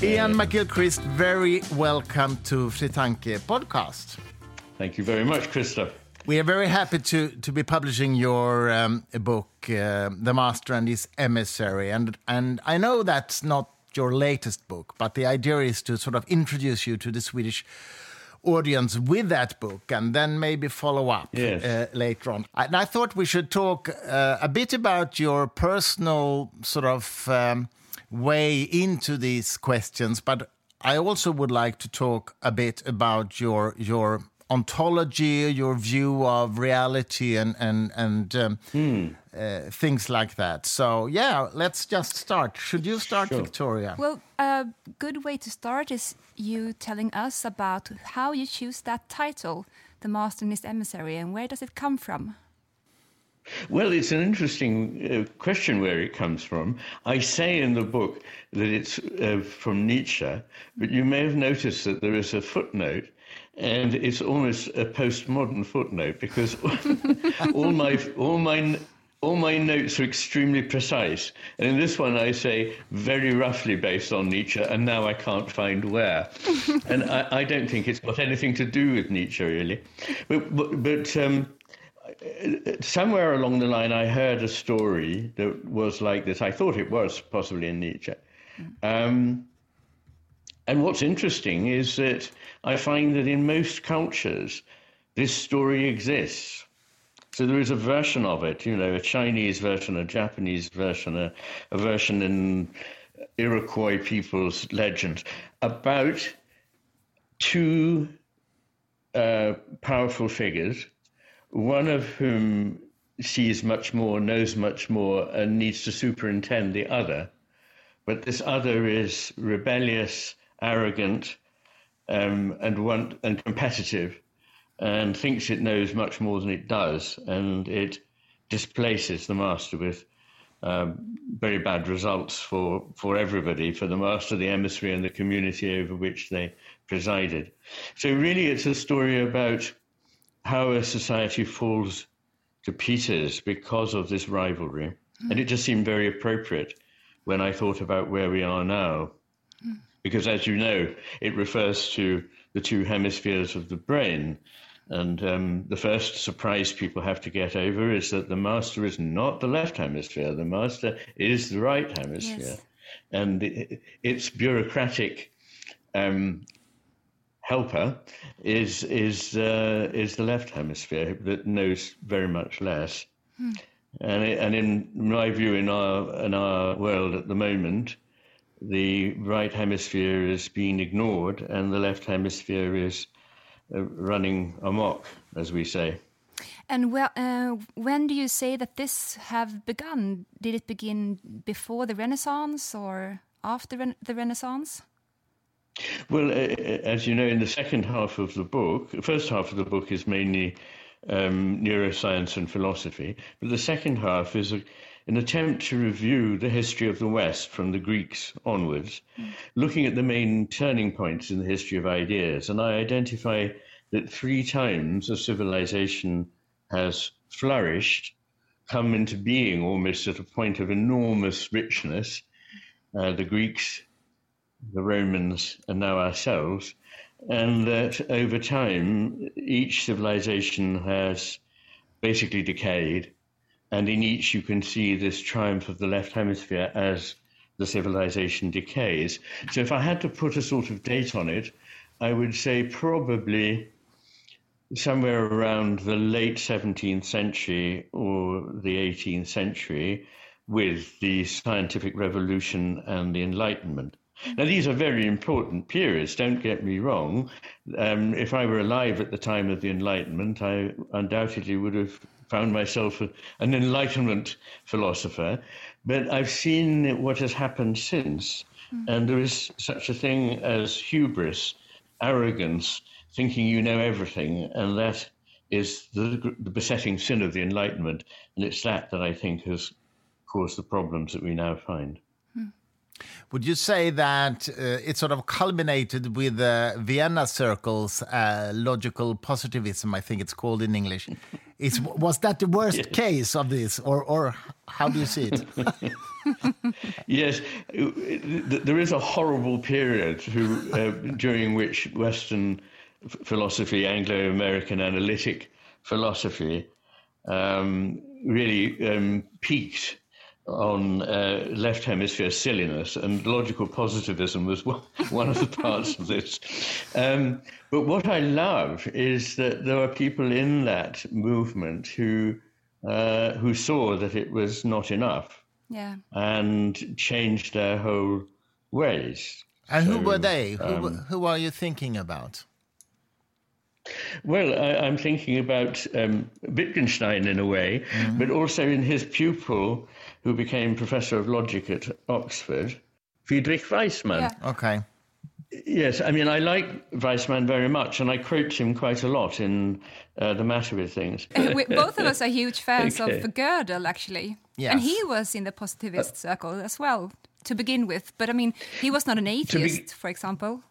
Iain McGilchrist, very welcome to Fritanke podcast. Thank you very much, Christer. We are very happy to, to be publishing your um, book, uh, The Master and His Emissary. And, and I know that's not your latest book, but the idea is to sort of introduce you to the Swedish audience with that book and then maybe follow up yes. uh, later on. And I thought we should talk uh, a bit about your personal sort of um, way into these questions, but I also would like to talk a bit about your your ontology, your view of reality, and and and um, hmm. uh, things like that. So yeah, let's just start. Should you start, sure. Victoria? Well, a good way to start is you telling us about how you choose that title, "The Master and His Emissary," and where does it come from? Well, it's an interesting uh, question where it comes from. I say in the book that it's uh, from Nietzsche, but you may have noticed that there is a footnote, and it's almost a postmodern footnote because all my all my all my notes are extremely precise. And in this one, I say very roughly based on Nietzsche, and now I can't find where. and I, I, don't think it's got anything to do with Nietzsche, really. But, but, but um, somewhere along the line, I heard a story that was like this. I thought it was possibly in Nietzsche. Um, and what's interesting is that I find that in most cultures, this story exists. So there is a version of it, you know, a Chinese version, a Japanese version, a, a version in Iroquois people's legends about two uh, powerful figures one of whom sees much more, knows much more, and needs to superintend the other. But this other is rebellious, arrogant, um, and want and competitive, and thinks it knows much more than it does, and it displaces the master with um, very bad results for for everybody, for the master, the emissary, and the community over which they presided. So really, it's a story about how a society falls to pieces because of this rivalry. Mm. And it just seemed very appropriate when I thought about where we are now. Mm. Because, as you know, it refers to the two hemispheres of the brain. And um, the first surprise people have to get over is that the master is not the left hemisphere, the master is the right hemisphere. Yes. And it, its bureaucratic um, helper is is uh, is the left hemisphere that knows very much less. Hmm. And it, and in my view, in our in our world at the moment, the right hemisphere is being ignored, and the left hemisphere is uh, running amok, as we say. And well, uh, when do you say that this have begun? Did it begin before the Renaissance or after the Renaissance? Well, as you know, in the second half of the book, the first half of the book is mainly um, neuroscience and philosophy, but the second half is a, an attempt to review the history of the West from the Greeks onwards, mm. looking at the main turning points in the history of ideas. And I identify that three times a civilization has flourished, come into being almost at a point of enormous richness. Uh, the Greeks the Romans, and now ourselves, and that over time each civilization has basically decayed, and in each you can see this triumph of the left hemisphere as the civilization decays. So if I had to put a sort of date on it, I would say probably somewhere around the late 17th century or the 18th century with the scientific revolution and the Enlightenment. Now, these are very important periods, don't get me wrong. Um, if I were alive at the time of the Enlightenment, I undoubtedly would have found myself a, an Enlightenment philosopher. But I've seen what has happened since, mm. and there is such a thing as hubris, arrogance, thinking you know everything, and that is the, the besetting sin of the Enlightenment. And it's that that I think has caused the problems that we now find. Would you say that uh, it sort of culminated with the Vienna Circle's uh, logical positivism? I think it's called in English. Is was that the worst yes. case of this, or or how do you see it? yes, there is a horrible period uh, during which Western philosophy, Anglo-American analytic philosophy, um, really um, peaked on uh, left hemisphere silliness, and logical positivism was one of the parts of this. Um, but what I love is that there are people in that movement who uh, who saw that it was not enough, yeah, and changed their whole ways. And so, who were they? Um, who, who are you thinking about? Well, I, am thinking about um, Wittgenstein in a way, mm-hmm. but also in his pupil, who became professor of logic at Oxford, Friedrich Waismann. Yeah. Okay. Yes, I mean, I like Waismann very much, and I quote him quite a lot in uh, The Matter with Things. both of us are huge fans okay. of Gödel, actually. Yes. And he was in the positivist uh, circle as well, to begin with. But I mean, he was not an atheist, be- for example.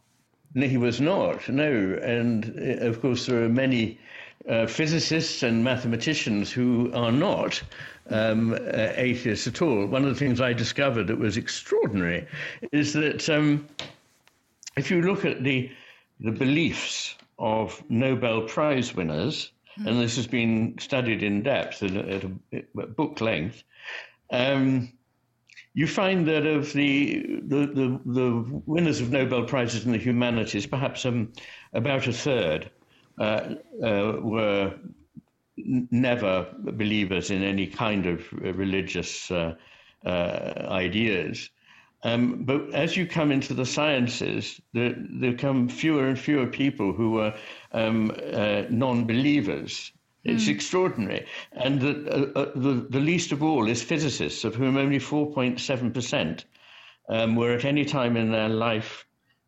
No, he was not, no. And uh, of course, there are many uh, physicists and mathematicians who are not um, uh, atheists at all. One of the things I discovered that was extraordinary is that. Um, if you look at the the beliefs of Nobel Prize winners, mm. and this has been studied in depth at, at, a, at book length, um, you find that of the, the, the, the, winners of Nobel Prizes in the humanities, perhaps um, about a third were n- never believers in any kind of religious uh, uh ideas. Um, but as you come into the sciences, there, there come fewer and fewer people who are um, uh, non believers. It's mm. extraordinary. And the, uh, uh, the, the, least of all is physicists, of whom only 4.7% um, were at any time in their life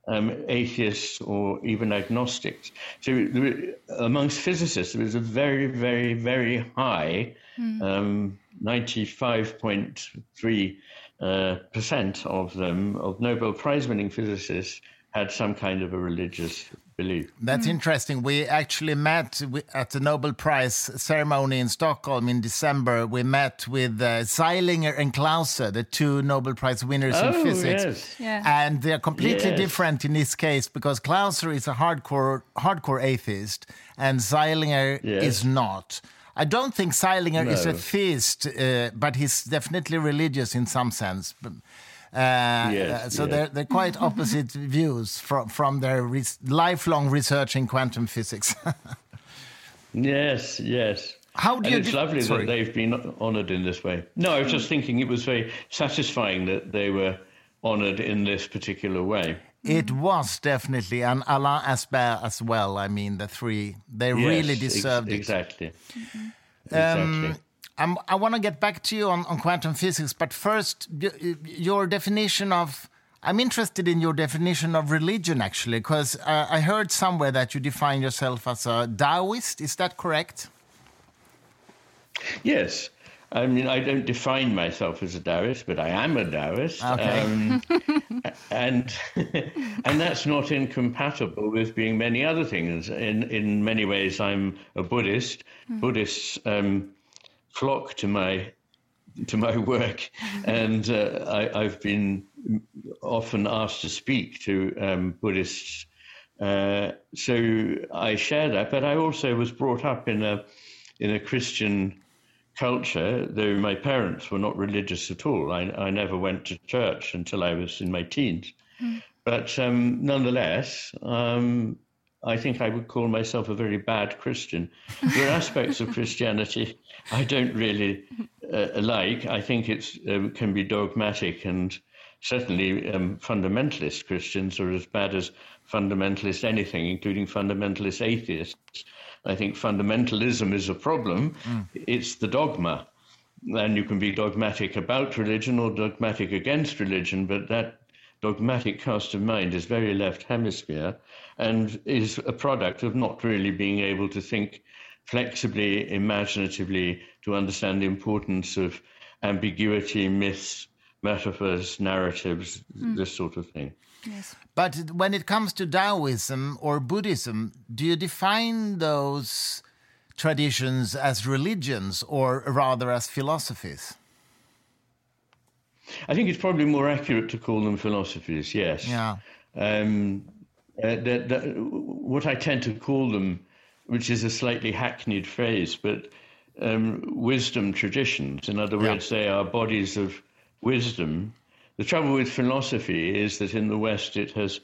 um, atheists or even agnostics. So there, amongst physicists, there is a very, very, very high mm. 95.3 uh, percent of them, of Nobel Prize winning physicists, had some kind of a religious belief. That's mm. interesting. We actually met at the Nobel Prize ceremony in Stockholm in December. We met with uh, Zeilinger and Clauser, the two Nobel Prize winners oh, in physics. Yes. Yeah. And they're completely yes. different in this case because Clauser is a hardcore hardcore atheist and Zeilinger yes. is not. I don't think Zeilinger no. is a theist, uh, but he's definitely religious in some sense. Uh, yes, so yes. They're, they're quite opposite views from, from their re lifelong research in quantum physics. yes, yes. How do and you it's lovely Sorry. that they've been honoured in this way. No, I was just thinking it was very satisfying that they were honoured in this particular way. It was definitely, and Alain Aspect as well. I mean, the three, they yes, really deserved ex exactly. it. Exactly. Um, I'm, i want to get back to you on, on quantum physics, but first, your definition of. I'm interested in your definition of religion, actually, because uh, I heard somewhere that you define yourself as a Taoist. Is that correct? Yes. I mean, I don't define myself as a Taoist, but I am a Taoist. Okay. Um, and and that's not incompatible with being many other things. In in many ways, I'm a Buddhist. Mm. Buddhists um, flock to my to my work, and uh, I, have been often asked to speak to um, Buddhists. Uh, so I share that, but I also was brought up in a in a Christian culture, though my parents were not religious at all. I, I never went to church until I was in my teens. Mm. But um, nonetheless, um, I think I would call myself a very bad Christian. There are aspects of Christianity I don't really uh, like. I think it uh, can be dogmatic, and certainly um, fundamentalist Christians are as bad as fundamentalist anything, including fundamentalist atheists. I think fundamentalism is a problem. Mm. It's the dogma. And you can be dogmatic about religion or dogmatic against religion, but that dogmatic cast of mind is very left hemisphere and is a product of not really being able to think flexibly, imaginatively, to understand the importance of ambiguity, myths, metaphors, narratives, mm. this sort of thing. Yes. But when it comes to Taoism or Buddhism, do you define those traditions as religions or rather as philosophies? I think it's probably more accurate to call them philosophies, yes. Yeah. Um, uh, that, that, what I tend to call them, which is a slightly hackneyed phrase, but um, wisdom traditions. In other words, yeah. they are bodies of wisdom. The trouble with philosophy is that in the West it has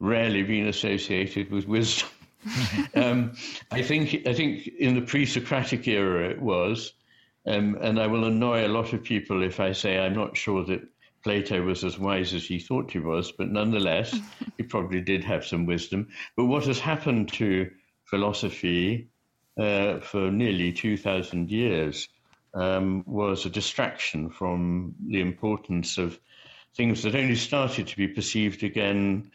rarely been associated with wisdom. um, I think I think in the pre-Socratic era it was, um, and I will annoy a lot of people if I say I'm not sure that Plato was as wise as he thought he was, but nonetheless, he probably did have some wisdom. But what has happened to philosophy uh, for nearly 2,000 years um, was a distraction from the importance of things that only started to be perceived again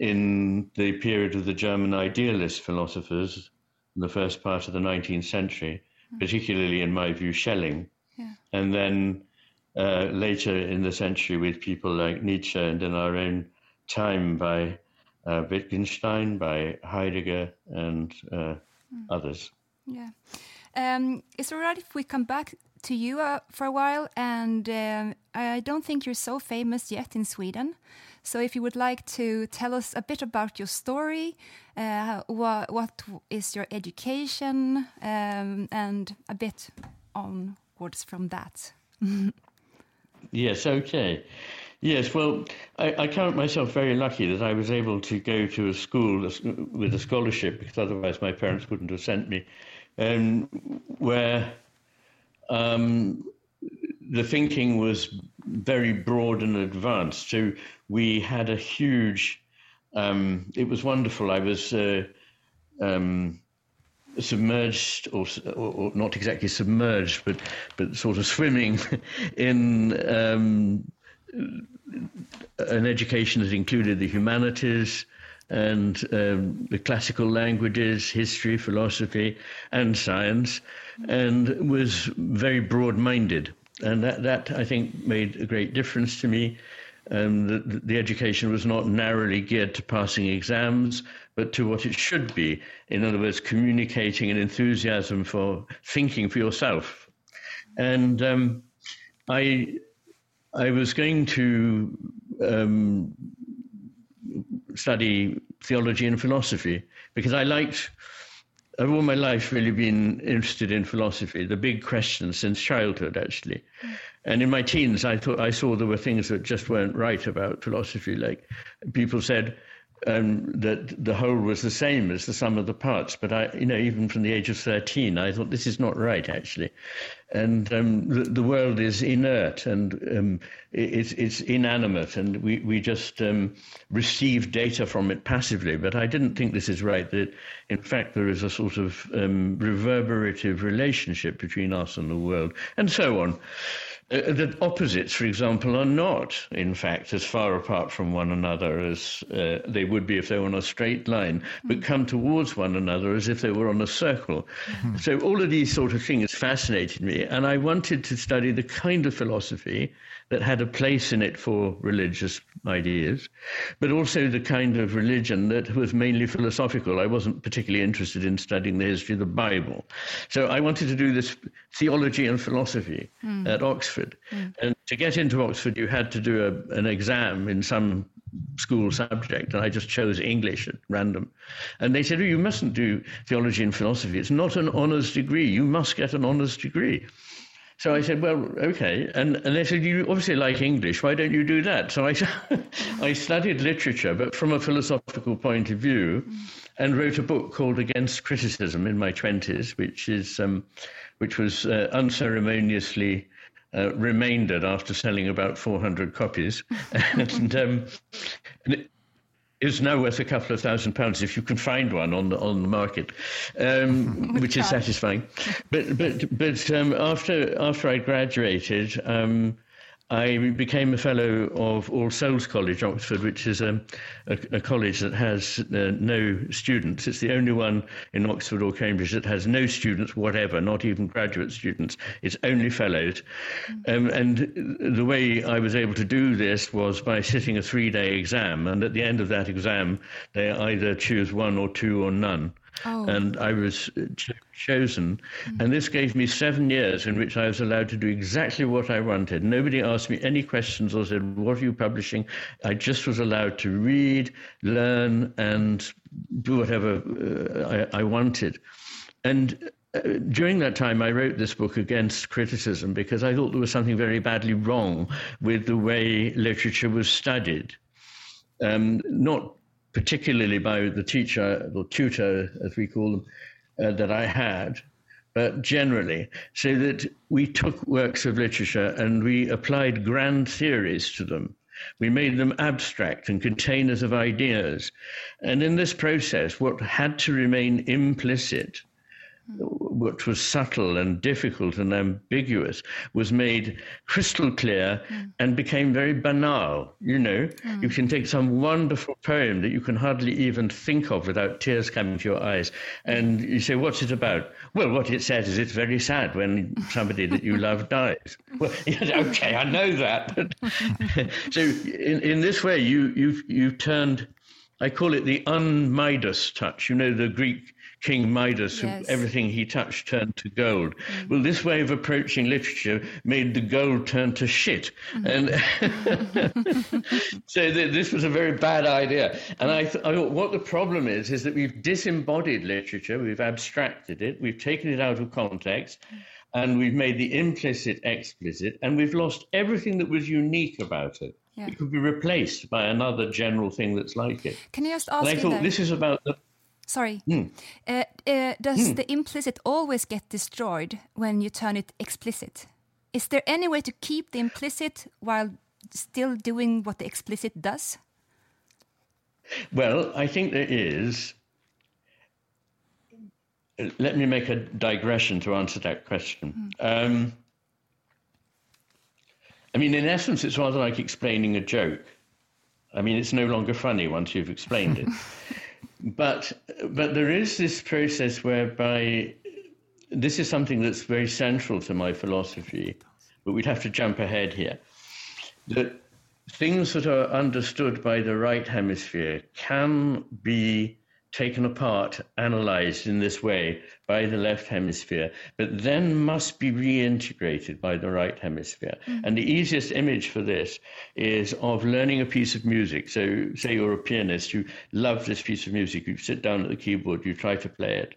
in the period of the German idealist philosophers in the first part of the 19th century. Particularly, in my view, Schelling. Yeah. And then uh, later in the century with people like Nietzsche and in our own time by uh, Wittgenstein, by Heidegger, and uh, mm. others. Yeah. Um, is it all right if we come back to you uh, for a while? And um, I don't think you're so famous yet in Sweden. So if you would like to tell us a bit about your story, uh, what, is your education, um, and a bit on onwards from that. yes, okay. Yes, well, I, I, count myself very lucky that I was able to go to a school with a scholarship because otherwise my parents wouldn't have sent me um, where um, the thinking was very broad and advanced. So we had a huge, um, it was wonderful. I was uh, um, submerged, or, or, not exactly submerged, but, but sort of swimming in um, an education that included the humanities and um, the classical languages, history, philosophy, and science, and was very broad minded. And that, that, I think, made a great difference to me. Um, the, the, education was not narrowly geared to passing exams, but to what it should be. In other words, communicating an enthusiasm for thinking for yourself. And um, I, I was going to um, study theology and philosophy because I liked. I've all my life really been interested in philosophy, the big questions since childhood, actually. And in my teens, I thought I saw there were things that just weren't right about philosophy. Like people said, um, that the whole was the same as the sum of the parts. But I, you know, even from the age of 13, I thought this is not right, actually. And um, the, the, world is inert and um, it, it's inanimate, and we, we just um, receive data from it passively. But I didn't think this is right, that in fact there is a sort of um, reverberative relationship between us and the world, and so on. Uh, that opposites, for example, are not, in fact, as far apart from one another as uh, they would be if they were on a straight line, but hmm. come towards one another as if they were on a circle. Mm-hmm. So all of these sort of things fascinated me, and I wanted to study the kind of philosophy that had a place in it for religious ideas, but also the kind of religion that was mainly philosophical. I wasn't particularly interested in studying the history of the Bible. So I wanted to do this theology and philosophy mm. at Oxford. Mm. And to get into Oxford, you had to do a, an exam in some school subject, and I just chose English at random. And they said, oh, You mustn't do theology and philosophy. It's not an honours degree. You must get an honours degree. So I said, well, okay. And, and they said, you obviously like English. Why don't you do that? So I, I studied literature, but from a philosophical point of view, and wrote a book called Against Criticism in my 20s, which, is, um, which was uh, unceremoniously uh, remaindered after selling about 400 copies. and, um, and it, is now worth a couple of thousand pounds if you can find one on the on the market, um, which is satisfying. But but but um, after after I graduated, um, I became a fellow of All Souls College, Oxford, which is a, a, a college that has uh, no students. It's the only one in Oxford or Cambridge that has no students whatever, not even graduate students. It's only fellows. Um, and the way I was able to do this was by sitting a three day exam. And at the end of that exam, they either choose one or two or none. Oh. And I was ch- chosen. Mm. And this gave me seven years in which I was allowed to do exactly what I wanted. Nobody asked me any questions or said, What are you publishing? I just was allowed to read, learn, and do whatever uh, I, I, wanted. And uh, during that time, I wrote this book against criticism because I thought there was something very badly wrong with the way literature was studied. Um, not particularly by the teacher or tutor, as we call them, uh, that I had, but generally, so that we took works of literature and we applied grand theories to them. We made them abstract and containers of ideas. And in this process, what had to remain implicit which was subtle and difficult and ambiguous, was made crystal clear mm. and became very banal. You know, mm. you can take some wonderful poem that you can hardly even think of without tears coming to your eyes, and you say, What's it about? Well, what it says is it's very sad when somebody that you love dies. Well, okay, I know that. so, in, in this way, you, you've, you've turned, I call it the un-Midas touch. You know, the Greek King Midas, yes. who, everything he touched turned to gold. Mm. Well, this way of approaching literature made the gold turn to shit. Mm. And so th- this was a very bad idea. And I, th- I thought what the problem is, is that we've disembodied literature, we've abstracted it, we've taken it out of context. And we've made the implicit explicit, and we've lost everything that was unique about it. Yeah. It could be replaced by another general thing that's like it. Can you just ask? And I thought this is about the Sorry. Mm. Uh, uh, does mm. the implicit always get destroyed when you turn it explicit? Is there any way to keep the implicit while still doing what the explicit does? Well, I think there is. Let me make a digression to answer that question. Mm. Um, I mean, in essence, it's rather like explaining a joke. I mean, it's no longer funny once you've explained it. But but there is this process whereby this is something that's very central to my philosophy, but we'd have to jump ahead here. That things that are understood by the right hemisphere can be taken apart, analyzed in this way by the left hemisphere, but then must be reintegrated by the right hemisphere. Mm-hmm. And the easiest image for this is of learning a piece of music. So, say you're a pianist, you love this piece of music, you sit down at the keyboard, you try to play it.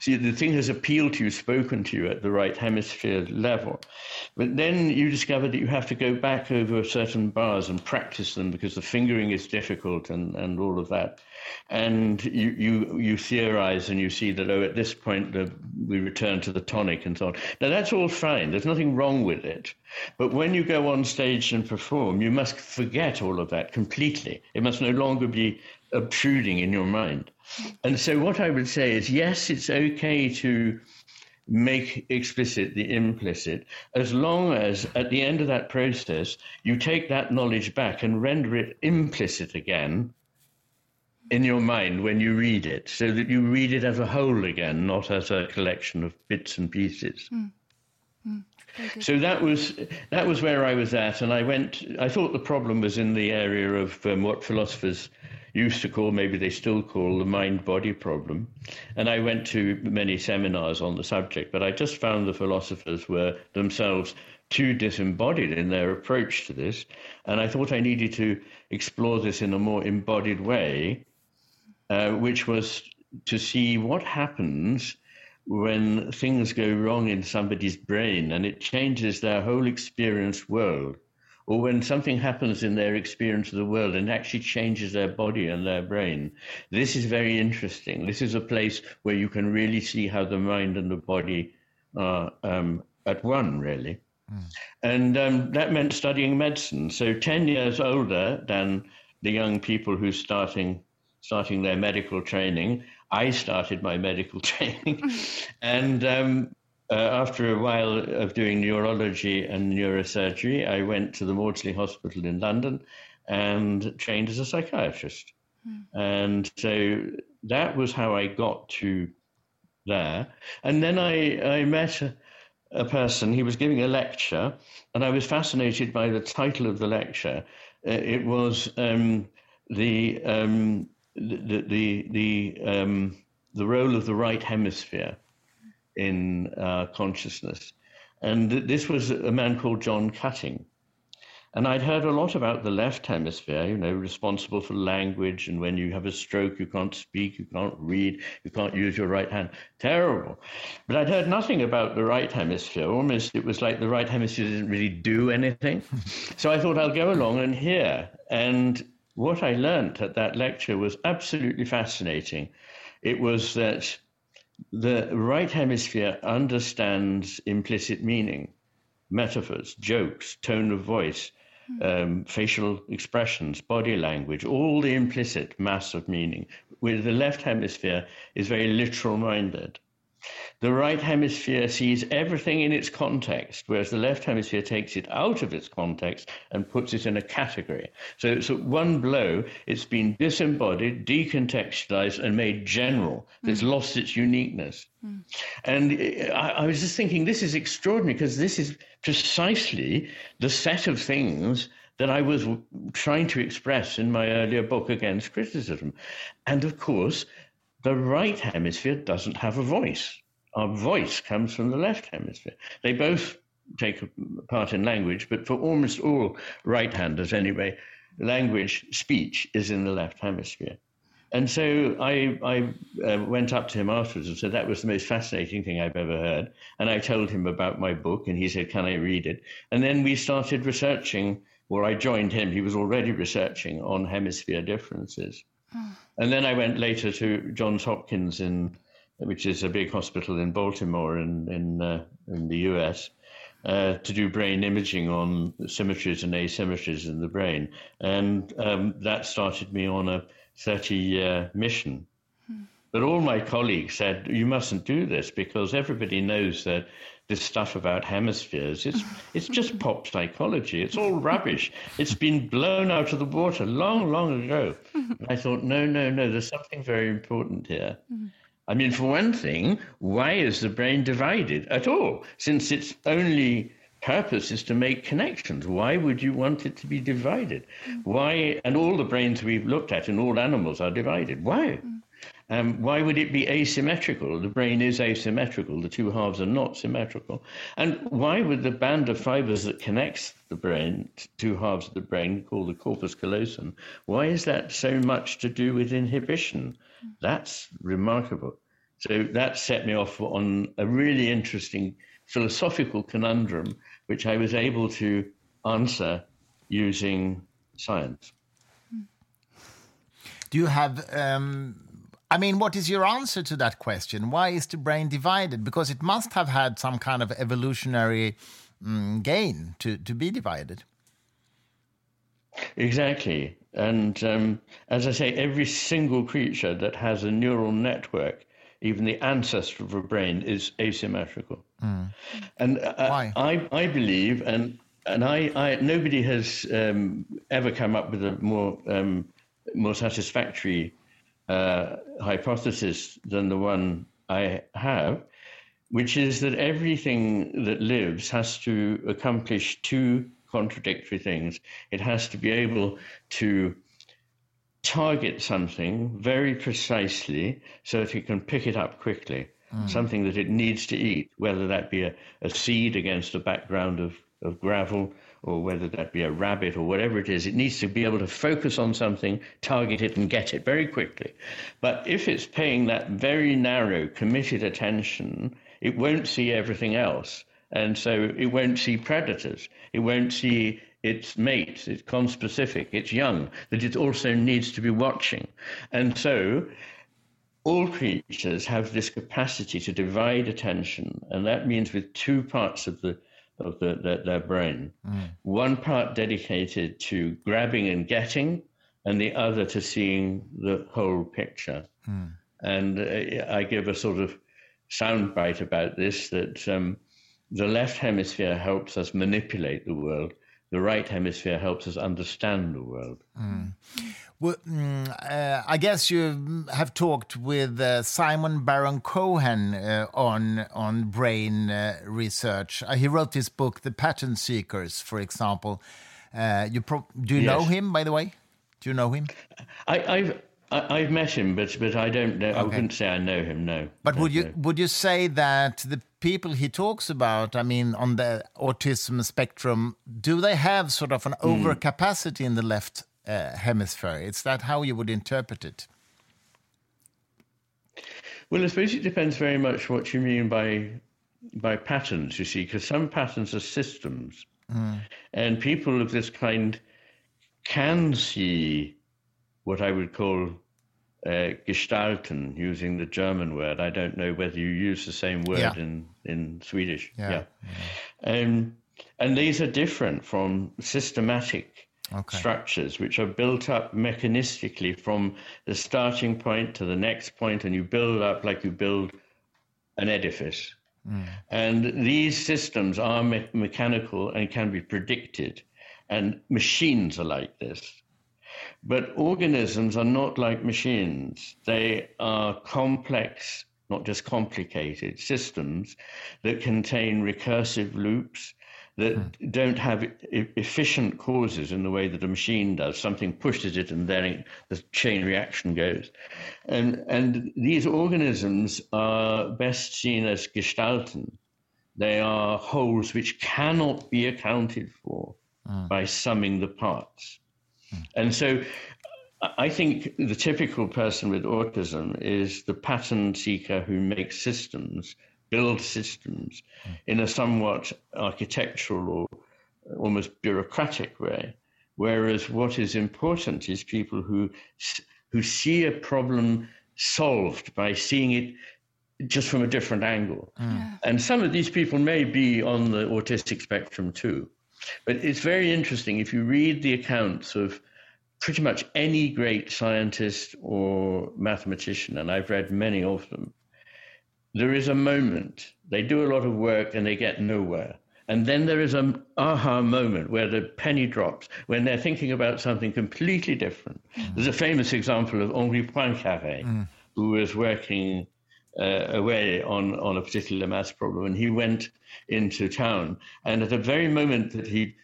See, the thing has appealed to you, spoken to you at the right hemisphere level. But then you discover that you have to go back over certain bars and practice them because the fingering is difficult and, and all of that and you, you, you theorize and you see that, oh, at this point the, we return to the tonic and so on. Now, that's all fine. There's nothing wrong with it. But when you go on stage and perform, you must forget all of that completely. It must no longer be obtruding in your mind. And so, what I would say is yes, it's okay to make explicit the implicit, as long as at the end of that process you take that knowledge back and render it implicit again in your mind when you read it, so that you read it as a whole again, not as a collection of bits and pieces. Mm. Mm. So that was that was where I was at, and I went. I thought the problem was in the area of um, what philosophers used to call, maybe they still call, the mind-body problem. And I went to many seminars on the subject, but I just found the philosophers were themselves too disembodied in their approach to this, and I thought I needed to explore this in a more embodied way uh, which was to see what happens when things go wrong in somebody's brain and it changes their whole experienced world, or when something happens in their experience of the world and actually changes their body and their brain. This is very interesting. This is a place where you can really see how the mind and the body are um, at one, really. Mm. And um, that meant studying medicine. So, 10 years older than the young people who's starting starting their medical training. I started my medical training, and um, uh, after a while of doing neurology and neurosurgery, I went to the Maudsley Hospital in London and trained as a psychiatrist. Mm. And so that was how I got to there. And then I, I met a, a person, he was giving a lecture, and I was fascinated by the title of the lecture. Uh, it was um, the, um, the, the, the, um, the role of the right hemisphere in uh, consciousness. And this was a man called John Cutting. And I'd heard a lot about the left hemisphere, you know, responsible for language. And when you have a stroke, you can't speak, you can't read, you can't use your right hand. Terrible. But I'd heard nothing about the right hemisphere. Almost it was like the right hemisphere didn't really do anything. so I thought I'll go along and hear. And what I learned at that lecture was absolutely fascinating. It was that the right hemisphere understands implicit meaning, metaphors, jokes, tone of voice, um, facial expressions, body language, all the implicit mass of meaning. Where the left hemisphere is very literal minded. The right hemisphere sees everything in its context, whereas the left hemisphere takes it out of its context and puts it in a category. So it's at one blow, it's been disembodied, decontextualized, and made general. It's mm. lost its uniqueness. Mm. And I, I was just thinking, this is extraordinary because this is precisely the set of things that I was trying to express in my earlier book against criticism. And of course, the right hemisphere doesn't have a voice. Our voice comes from the left hemisphere. They both take part in language, but for almost all right handers anyway, language, speech is in the left hemisphere. And so I, I uh, went up to him afterwards and said, That was the most fascinating thing I've ever heard. And I told him about my book, and he said, Can I read it? And then we started researching, or I joined him. He was already researching on hemisphere differences. And then I went later to Johns Hopkins in, which is a big hospital in Baltimore in in, uh, in the U.S. Uh, to do brain imaging on symmetries and asymmetries in the brain, and um, that started me on a 30-year mission. Hmm. But all my colleagues said you mustn't do this because everybody knows that this stuff about hemispheres. It's it's just pop psychology. It's all rubbish. It's been blown out of the water long, long ago. And I thought, no, no, no. There's something very important here. I mean, for one thing, why is the brain divided at all? Since its only purpose is to make connections. Why would you want it to be divided? Why? And all the brains we've looked at in all animals are divided. Why? Um, why would it be asymmetrical? The brain is asymmetrical. The two halves are not symmetrical. And why would the band of fibers that connects the brain, two halves of the brain, called the corpus callosum, why is that so much to do with inhibition? That's remarkable. So that set me off on a really interesting philosophical conundrum, which I was able to answer using science. Do you have um, I mean, what is your answer to that question? Why is the brain divided? Because it must have had some kind of evolutionary um, gain to, to be divided. Exactly. And um, as I say, every single creature that has a neural network, even the ancestor of a brain, is asymmetrical. Mm. And uh, Why? I, I believe, and and I, I nobody has um, ever come up with a more um, more satisfactory uh, hypothesis than the one I have, which is that everything that lives has to accomplish two contradictory things. It has to be able to target something very precisely so that it can pick it up quickly, mm. something that it needs to eat, whether that be a, a seed against a background of, of gravel or whether that be a rabbit or whatever it is, it needs to be able to focus on something, target it, and get it very quickly. But if it's paying that very narrow, committed attention, it won't see everything else. And so it won't see predators. It won't see its mates, its conspecific, its young, that it also needs to be watching. And so all creatures have this capacity to divide attention, and that means with two parts of the of the, the, their brain. Mm. One part dedicated to grabbing and getting, and the other to seeing the whole picture. Mm. And uh, I give a sort of soundbite about this that um, the left hemisphere helps us manipulate the world, the right hemisphere helps us understand the world. Mm. Well, mm, uh, I guess you have talked with uh, Simon Baron Cohen uh, on on brain uh, research. Uh, he wrote this book, The Pattern Seekers, for example. Uh, you do you yes. know him, by the way? Do you know him? I, have I've met him, but but I don't know. Okay. I wouldn't say I know him. No. But would you know. would you say that the people he talks about, I mean, on the autism spectrum, do they have sort of an mm. overcapacity in the left uh, hemisphere? Is that how you would interpret it? Well, I suppose it depends very much what you mean by by patterns. You see, because some patterns are systems, mm. and people of this kind can see what I would call uh, gestalten, using the German word. I don't know whether you use the same word yeah. in, in Swedish. Yeah. yeah. Um, and these are different from systematic okay. structures, which are built up mechanistically from the starting point to the next point, and you build up like you build an edifice. Mm. And these systems are me- mechanical and can be predicted. And machines are like this. But organisms are not like machines. They are complex, not just complicated, systems that contain recursive loops that hmm. don't have efficient causes in the way that a machine does. Something pushes it and then it, the chain reaction goes. And, and these organisms are best seen as gestalten. They are wholes which cannot be accounted for mm. by summing the parts. Mm. And so I think the typical person with autism is the pattern seeker who makes systems, builds systems mm. in a somewhat architectural or almost bureaucratic way. Whereas what is important is people who who see a problem solved by seeing it just from a different angle. Mm. And some of these people may be on the autistic spectrum too. But it's very interesting if you read the accounts of pretty much any great scientist or mathematician, and I've read many of them, there is a moment. They do a lot of work and they get nowhere. And then there is an aha moment where the penny drops, when they're thinking about something completely different. Mm. There's a famous example of Henri Poincaré, mm. who was working uh, away on, on a particular math problem. And he went into town. And at the very moment that he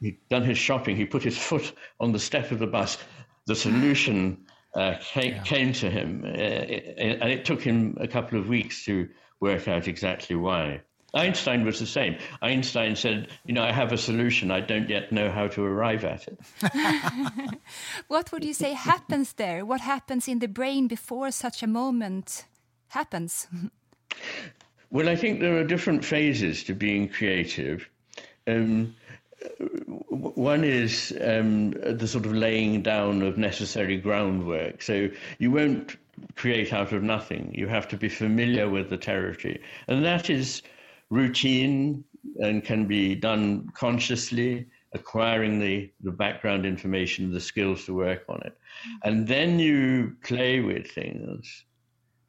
he'd done his shopping, he put his foot on the step of the bus. The solution uh, came, yeah. came, to him, uh, and it took him a couple of weeks to work out exactly why. Einstein was the same. Einstein said, You know, I have a solution, I don't yet know how to arrive at it. what would you say happens there? What happens in the brain before such a moment happens? well, I think there are different phases to being creative. Um, one is um, the sort of laying down of necessary groundwork. So you won't create out of nothing. You have to be familiar with the territory. And that is routine and can be done consciously, acquiring the, the background information, the skills to work on it. And then you play with things,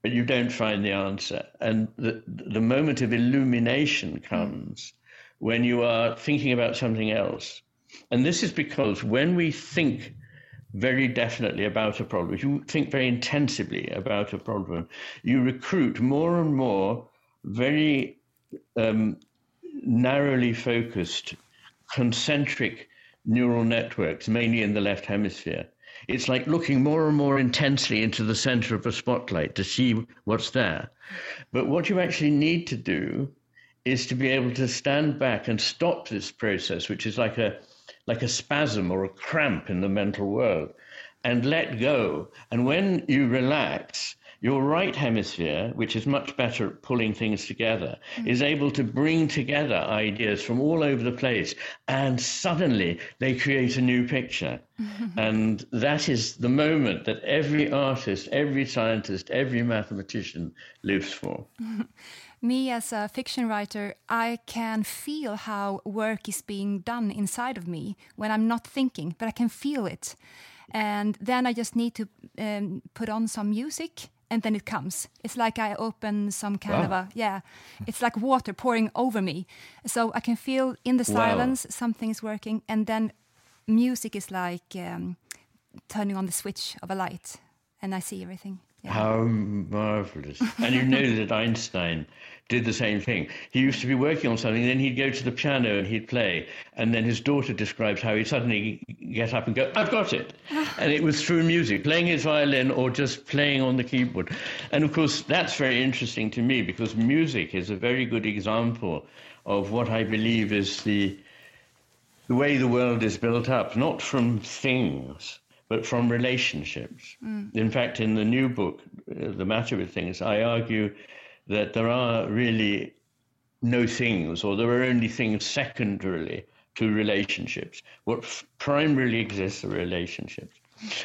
but you don't find the answer. And the, the moment of illumination comes when you are thinking about something else. And this is because when we think very definitely about a problem, if you think very intensively about a problem, you recruit more and more very um, narrowly focused, concentric neural networks, mainly in the left hemisphere. It's like looking more and more intensely into the center of a spotlight to see what's there. But what you actually need to do is to be able to stand back and stop this process, which is like a like a spasm or a cramp in the mental world, and let go. And when you relax, your right hemisphere, which is much better at pulling things together, mm-hmm. is able to bring together ideas from all over the place, and suddenly they create a new picture. Mm-hmm. And that is the moment that every artist, every scientist, every mathematician lives for. me as a fiction writer, I can feel how work is being done inside of me when I'm not thinking, but I can feel it. And then I just need to um, put on some music and then it comes. It's like I open some kind wow. of a yeah. It's like water pouring over me. So I can feel in the silence wow. something is working, and then music is like um, turning on the switch of a light, and I see everything. Yeah. How marvelous! and you know that Einstein did the same thing. He used to be working on something, then he'd go to the piano and he'd play, and then his daughter describes how he'd suddenly get up and go, "I've got it," and it was through music, playing his violin or just playing on the keyboard. And of course, that's very interesting to me because music is a very good example of what I believe is the the way the world is built up, not from things but from relationships. Mm. In fact, in the new book, uh, The Matter with Things, I argue that there are really no things, or there are only things secondarily to relationships. What f- primarily exists are relationships.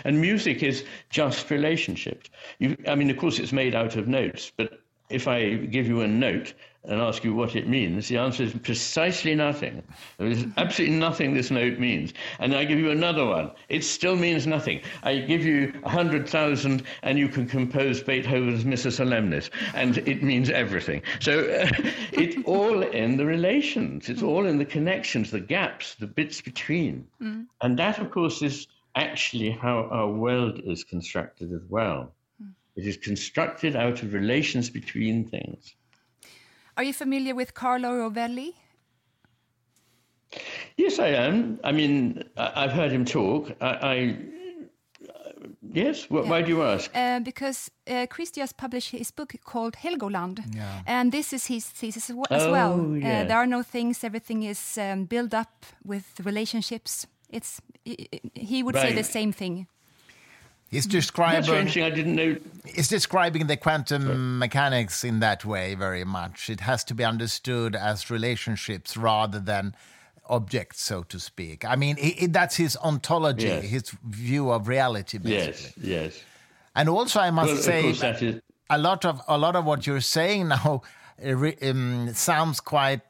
And music is just relationships. You, I mean, of course, it's made out of notes, but if I give you a note, and ask you what it means, the answer is precisely nothing. There is absolutely nothing this note means. And I give you another one. It still means nothing. I give you a hundred thousand and you can compose Beethoven's Missa Solemnis, and it means everything. So uh, it's all in the relations. It's all in the connections, the gaps, the bits between. Mm. And that, of course, is actually how our world is constructed as well. Mm. It is constructed out of relations between things. Are you familiar with Carlo Rovelli? Yes, I am. I mean, I've heard him talk. I, I yes. yeah. Why do you ask? Uh, because uh, Christer has published his book called Helgoland, yeah. and this is his thesis as oh, well. Uh, yes. Uh, there are no things; everything is um, built up with relationships. It's he would right. say the same thing. He's describing. That's interesting. I didn't know. He's describing the quantum Sorry. mechanics in that way very much. It has to be understood as relationships rather than objects, so to speak. I mean, that's his ontology, yes. his view of reality, basically. Yes, yes. And also, I must well, say, is... a lot of a lot of what you're saying now um, sounds quite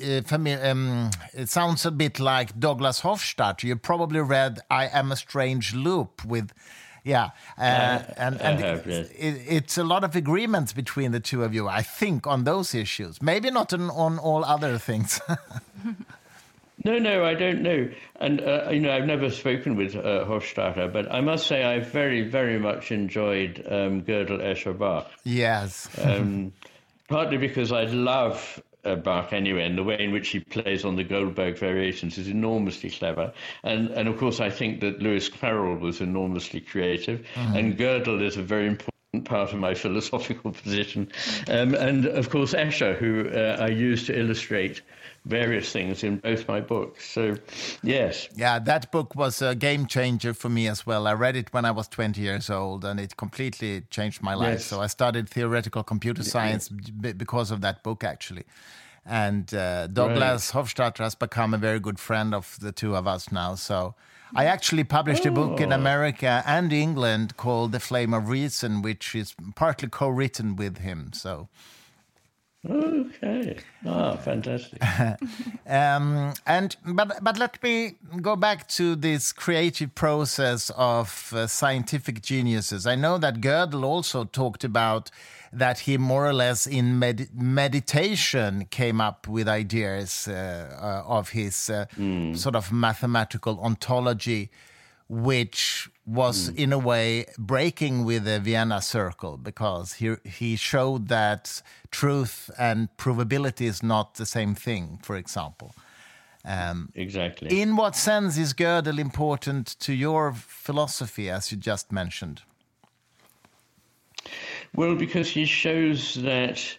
uh, familiar. Um, it sounds a bit like Douglas Hofstadter. You probably read "I Am a Strange Loop" with yeah, uh, and, and have, yes. it, it's a lot of agreements between the two of you, I think, on those issues. Maybe not on, on all other things. no, no, I don't know. And, uh, you know, I've never spoken with uh, Hofstadter, but I must say I very, very much enjoyed um, Gödel Escher Bach. Yes. um, partly because I love uh, Bach anyway, and the way in which he plays on the Goldberg variations is enormously clever. And and of course, I think that Lewis Carroll was enormously creative, mm-hmm. and Gödel is a very important part of my philosophical position. Um, and of course, Escher, who uh, I use to illustrate various things in both my books. So, yes. Yeah, that book was a game changer for me as well. I read it when I was 20 years old and it completely changed my life. Yes. So I studied theoretical computer science yeah. because of that book, actually. And uh, Douglas right. Hofstadter has become a very good friend of the two of us now. So I actually published oh. a book in oh. America and England called The Flame of Reason, which is partly co written with him. So Okay. Ah, fantastic. um, and but but let me go back to this creative process of uh, scientific geniuses. I know that Gödel also talked about that he more or less in med meditation came up with ideas uh, uh, of his mm. sort of mathematical ontology which was mm. in a way breaking with the Vienna Circle because he he showed that truth and provability is not the same thing. For example, um, exactly. In what sense is Gödel important to your philosophy, as you just mentioned? Well, because he shows that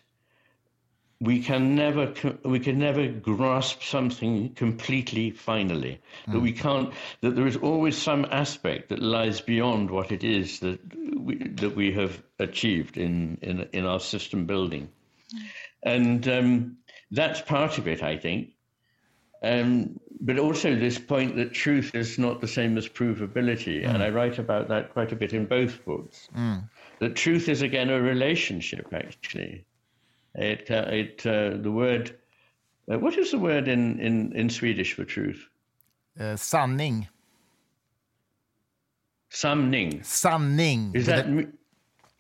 we can never we can never grasp something completely finally mm. that we can't that there is always some aspect that lies beyond what it is that we, that we have achieved in in, in our system building mm. and um, that's part of it i think um, but also this point that truth is not the same as provability mm. and i write about that quite a bit in both books mm. that truth is again a relationship actually it, uh, it, uh, the word, uh, what is the word in, in, in Swedish for truth? Uh, sanning. Sanning. Sanning. Is that,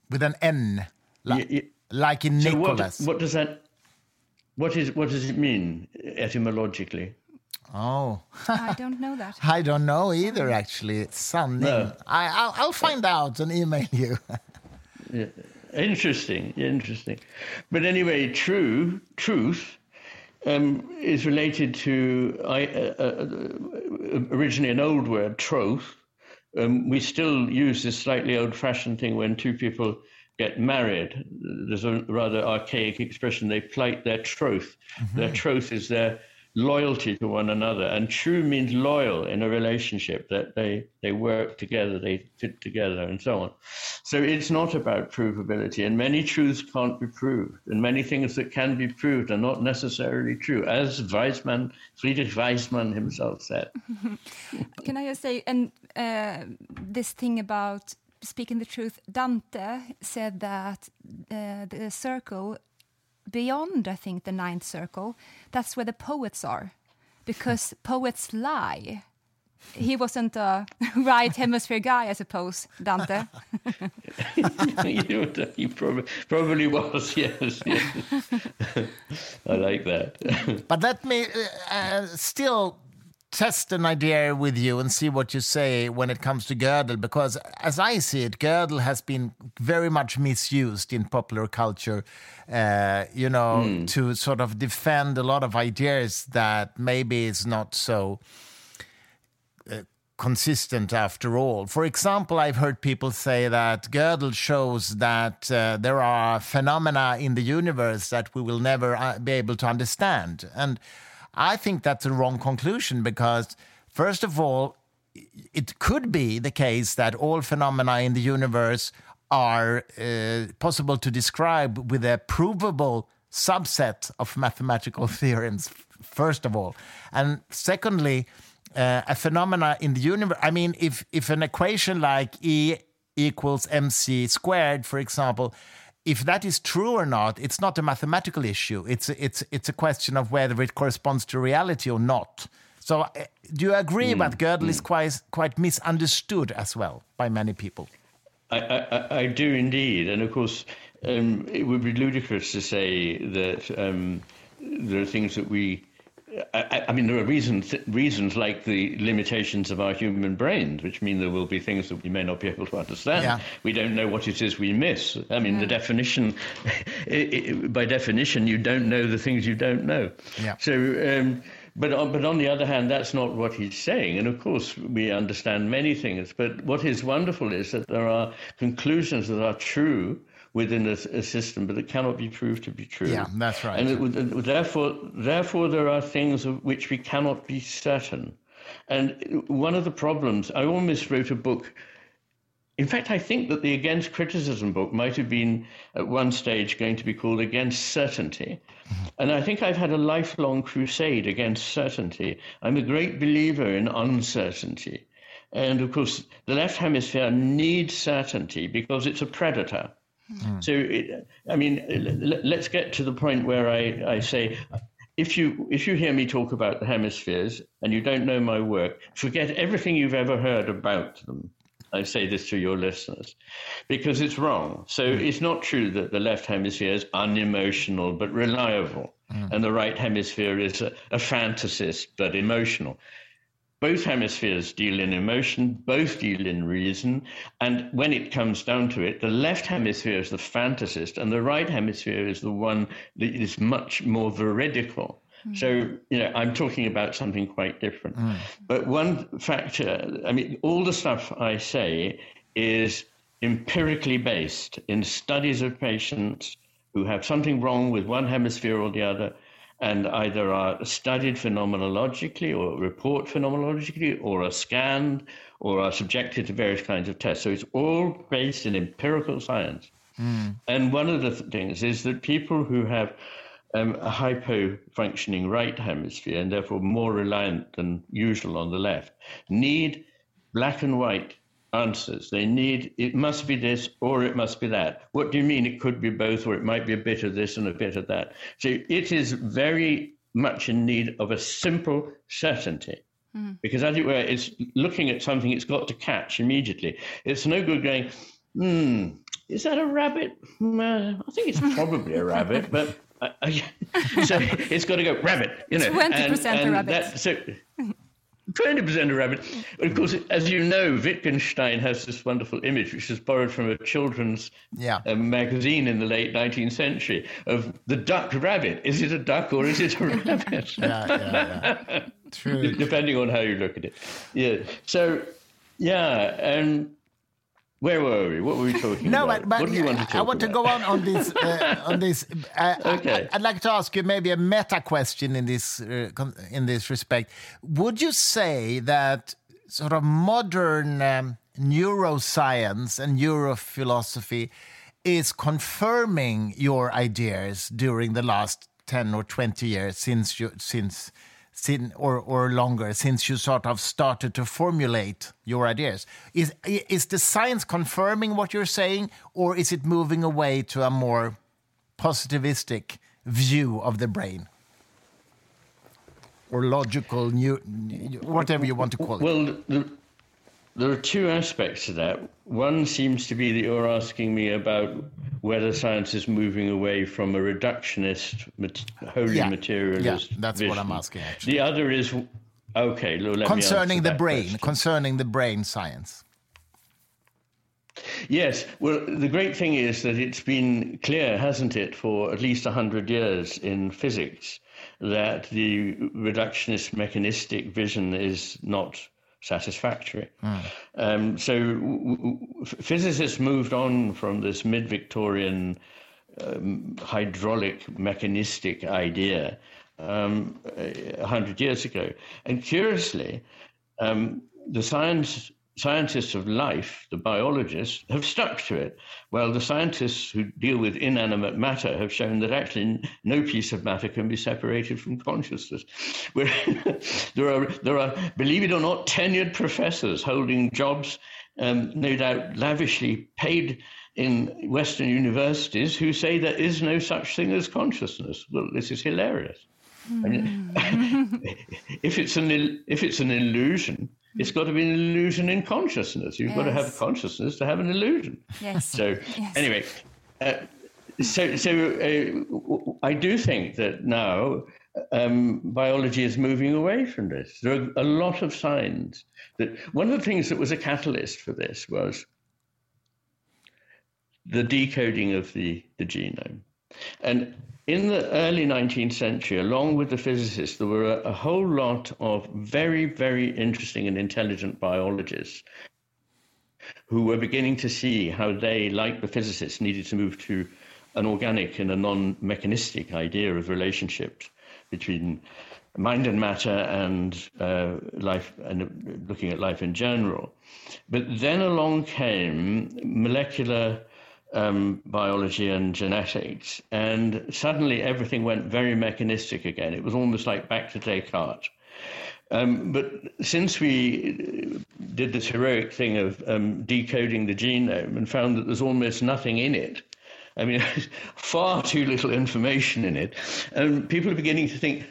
with an N, like, like in so Nicholas. What, what does that? What is what does it mean etymologically? Oh, I don't know that. I don't know either. Actually, it's Sunning. No. I, will find out and email you. yeah. Interesting, interesting. But anyway, true truth um, is related to uh, uh, originally an old word, troth. Um, we still use this slightly old-fashioned thing when two people get married. There's a rather archaic expression. They plight their troth. Mm-hmm. Their troth is their loyalty to one another. And true means loyal in a relationship, that they, they work together, they fit together, and so on. So it's not about provability. And many truths can't be proved. And many things that can be proved are not necessarily true, as Waismann, Friedrich Waismann himself said. can I just say, and uh, this thing about speaking the truth, Dante said that uh, the circle beyond, I think, the ninth circle, that's where the poets are, because poets lie. He wasn't a right hemisphere guy, I suppose, Dante. he probably, probably was, yes. yes. I like that. but let me uh, still test an idea with you and see what you say when it comes to Gödel, because as I see it, Gödel has been very much misused in popular culture, uh, you know, mm. to sort of defend a lot of ideas that maybe is not so. Uh, consistent after all. For example, I've heard people say that Gödel shows that uh, there are phenomena in the universe that we will never uh, be able to understand. And I think that's a wrong conclusion because, first of all, it could be the case that all phenomena in the universe are uh, possible to describe with a provable subset of mathematical theorems, first of all. And secondly, uh, a phenomena in the universe, I mean, if, if an equation like E equals mc squared, for example, if that is true or not, it's not a mathematical issue. It's it's it's a question of whether it corresponds to reality or not. So, uh, do you agree mm. that Gödel mm. is quite quite misunderstood as well by many people? I, I, I do indeed, and of course, um, it would be ludicrous to say that um, there are things that we I, I, mean, there are reasons reasons like the limitations of our human brains, which mean there will be things that we may not be able to understand. Yeah. We don't know what it is we miss. I mean, yeah. the definition, it, it, by definition, you don't know the things you don't know. Yeah. So, um, but on, but on the other hand, that's not what he's saying. And of course, we understand many things. But what is wonderful is that there are conclusions that are true within a, a, system, but it cannot be proved to be true. Yeah, that's right. And it, therefore, therefore, there are things of which we cannot be certain. And one of the problems, I almost wrote a book. In fact, I think that the Against Criticism book might have been at one stage going to be called Against Certainty. Mm-hmm. And I think I've had a lifelong crusade against certainty. I'm a great believer in uncertainty. And of course, the left hemisphere needs certainty because it's a predator. Mm. So, it, I mean, let's get to the point where I, I say, if you if you hear me talk about the hemispheres and you don't know my work, forget everything you've ever heard about them. I say this to your listeners because it's wrong. So mm. it's not true that the left hemisphere is unemotional but reliable, mm. and the right hemisphere is a, a fantasist but emotional both hemispheres deal in emotion, both deal in reason. And when it comes down to it, the left hemisphere is the fantasist, and the right hemisphere is the one that is much more veridical. Mm. So, you know, I'm talking about something quite different. Mm. But one factor, I mean, all the stuff I say is empirically based in studies of patients who have something wrong with one hemisphere or the other and either are studied phenomenologically or report phenomenologically or are scanned or are subjected to various kinds of tests. So it's all based in empirical science. Mm. And one of the th- things is that people who have um, a hypo functioning right hemisphere and therefore more reliant than usual on the left need black and white answers. They need it must be this or it must be that. What do you mean it could be both or it might be a bit of this and a bit of that? So it is very much in need of a simple certainty. Mm. Because as it were, it's looking at something it's got to catch immediately. It's no good going, hmm, is that a rabbit? Uh, I think it's probably a rabbit, but uh, so it's got to go rabbit. You know, twenty percent a rabbit. That, so, 20% a rabbit. But of course, as you know, Wittgenstein has this wonderful image, which is borrowed from a children's yeah. uh, magazine in the late 19th century, of the duck rabbit. Is it a duck or is it a rabbit? yeah, yeah, yeah. True. Depending on how you look at it. Yeah. So, yeah. And where were we? What were we talking no, about? but, but what do you want I want about? to go on on this. Uh, on this, uh, Okay. I, would like to ask you maybe a meta question in this uh, in this respect. Would you say that sort of modern um, neuroscience and neurophilosophy is confirming your ideas during the last ten or twenty years since you since? Sin, or, or longer since you sort of started to formulate your ideas. Is, is the science confirming what you're saying, or is it moving away to a more positivistic view of the brain? Or logical, new, whatever you want to call it. Well, the, there are two aspects to that. One seems to be that you're asking me about whether science is moving away from a reductionist, mat- wholly Yeah. materialist. Yeah, that's what I'm vision. asking, actually. The other is okay. Concerning the brain, question. concerning the brain science. Yes. Well, the great thing is that it's been clear, hasn't it, for at least 100 years in physics that the reductionist mechanistic vision is not satisfactory. Um, so w- w- physicists moved on from this mid Victorian um, hydraulic mechanistic idea um, a hundred years ago. And curiously, um, the science scientists of life, the biologists, have stuck to it. Well, the scientists who deal with inanimate matter have shown that actually no piece of matter can be separated from consciousness. There are, there are, believe it or not, tenured professors holding jobs, um, no doubt lavishly paid in Western universities, who say there is no such thing as consciousness. Well, this is hilarious. I mean, if it's an if it's an illusion, it's got to be an illusion in consciousness. You've got to have consciousness to have an illusion. Yes. So Yes. anyway, uh, so so uh, I do think that now um, biology is moving away from this. There are a lot of signs that one of the things that was a catalyst for this was the decoding of the, the genome. And in the early 19th century, along with the physicists, there were a, a whole lot of very, very interesting and intelligent biologists who were beginning to see how they, like the physicists, needed to move to an organic and a non mechanistic idea of relationships between mind and matter and uh, life and looking at life in general. But then along came molecular um, biology and genetics, and suddenly everything went very mechanistic again. It was almost like back to Descartes. Um, but since we did this heroic thing of um, decoding the genome and found that there's almost nothing in it, I mean, far too little information in it, and people are beginning to think,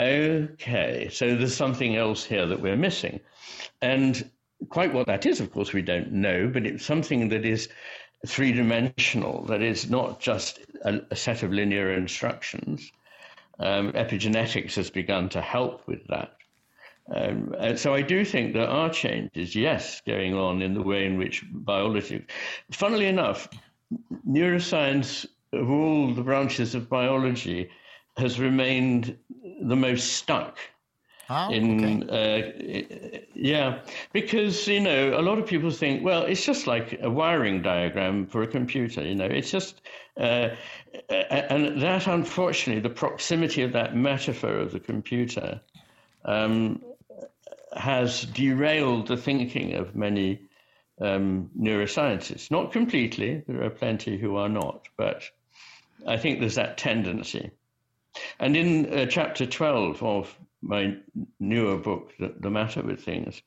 okay, so there's something else here that we're missing. And quite what that is, of course, we don't know, but it's something that is three dimensional, that is not just a, a set of linear instructions. Um, epigenetics has begun to help with that. Um, so I do think there are changes, yes, going on in the way in which biology. Funnily enough, neuroscience of all the branches of biology has remained the most stuck Oh, in okay. uh, yeah because you know a lot of people think well it's just like a wiring diagram for a computer you know it's just uh, and that unfortunately the proximity of that metaphor of the computer um, has derailed the thinking of many um, neuroscientists not completely there are plenty who are not but i think there's that tendency and in uh, chapter 12 of my newer book, The, the Matter with Things,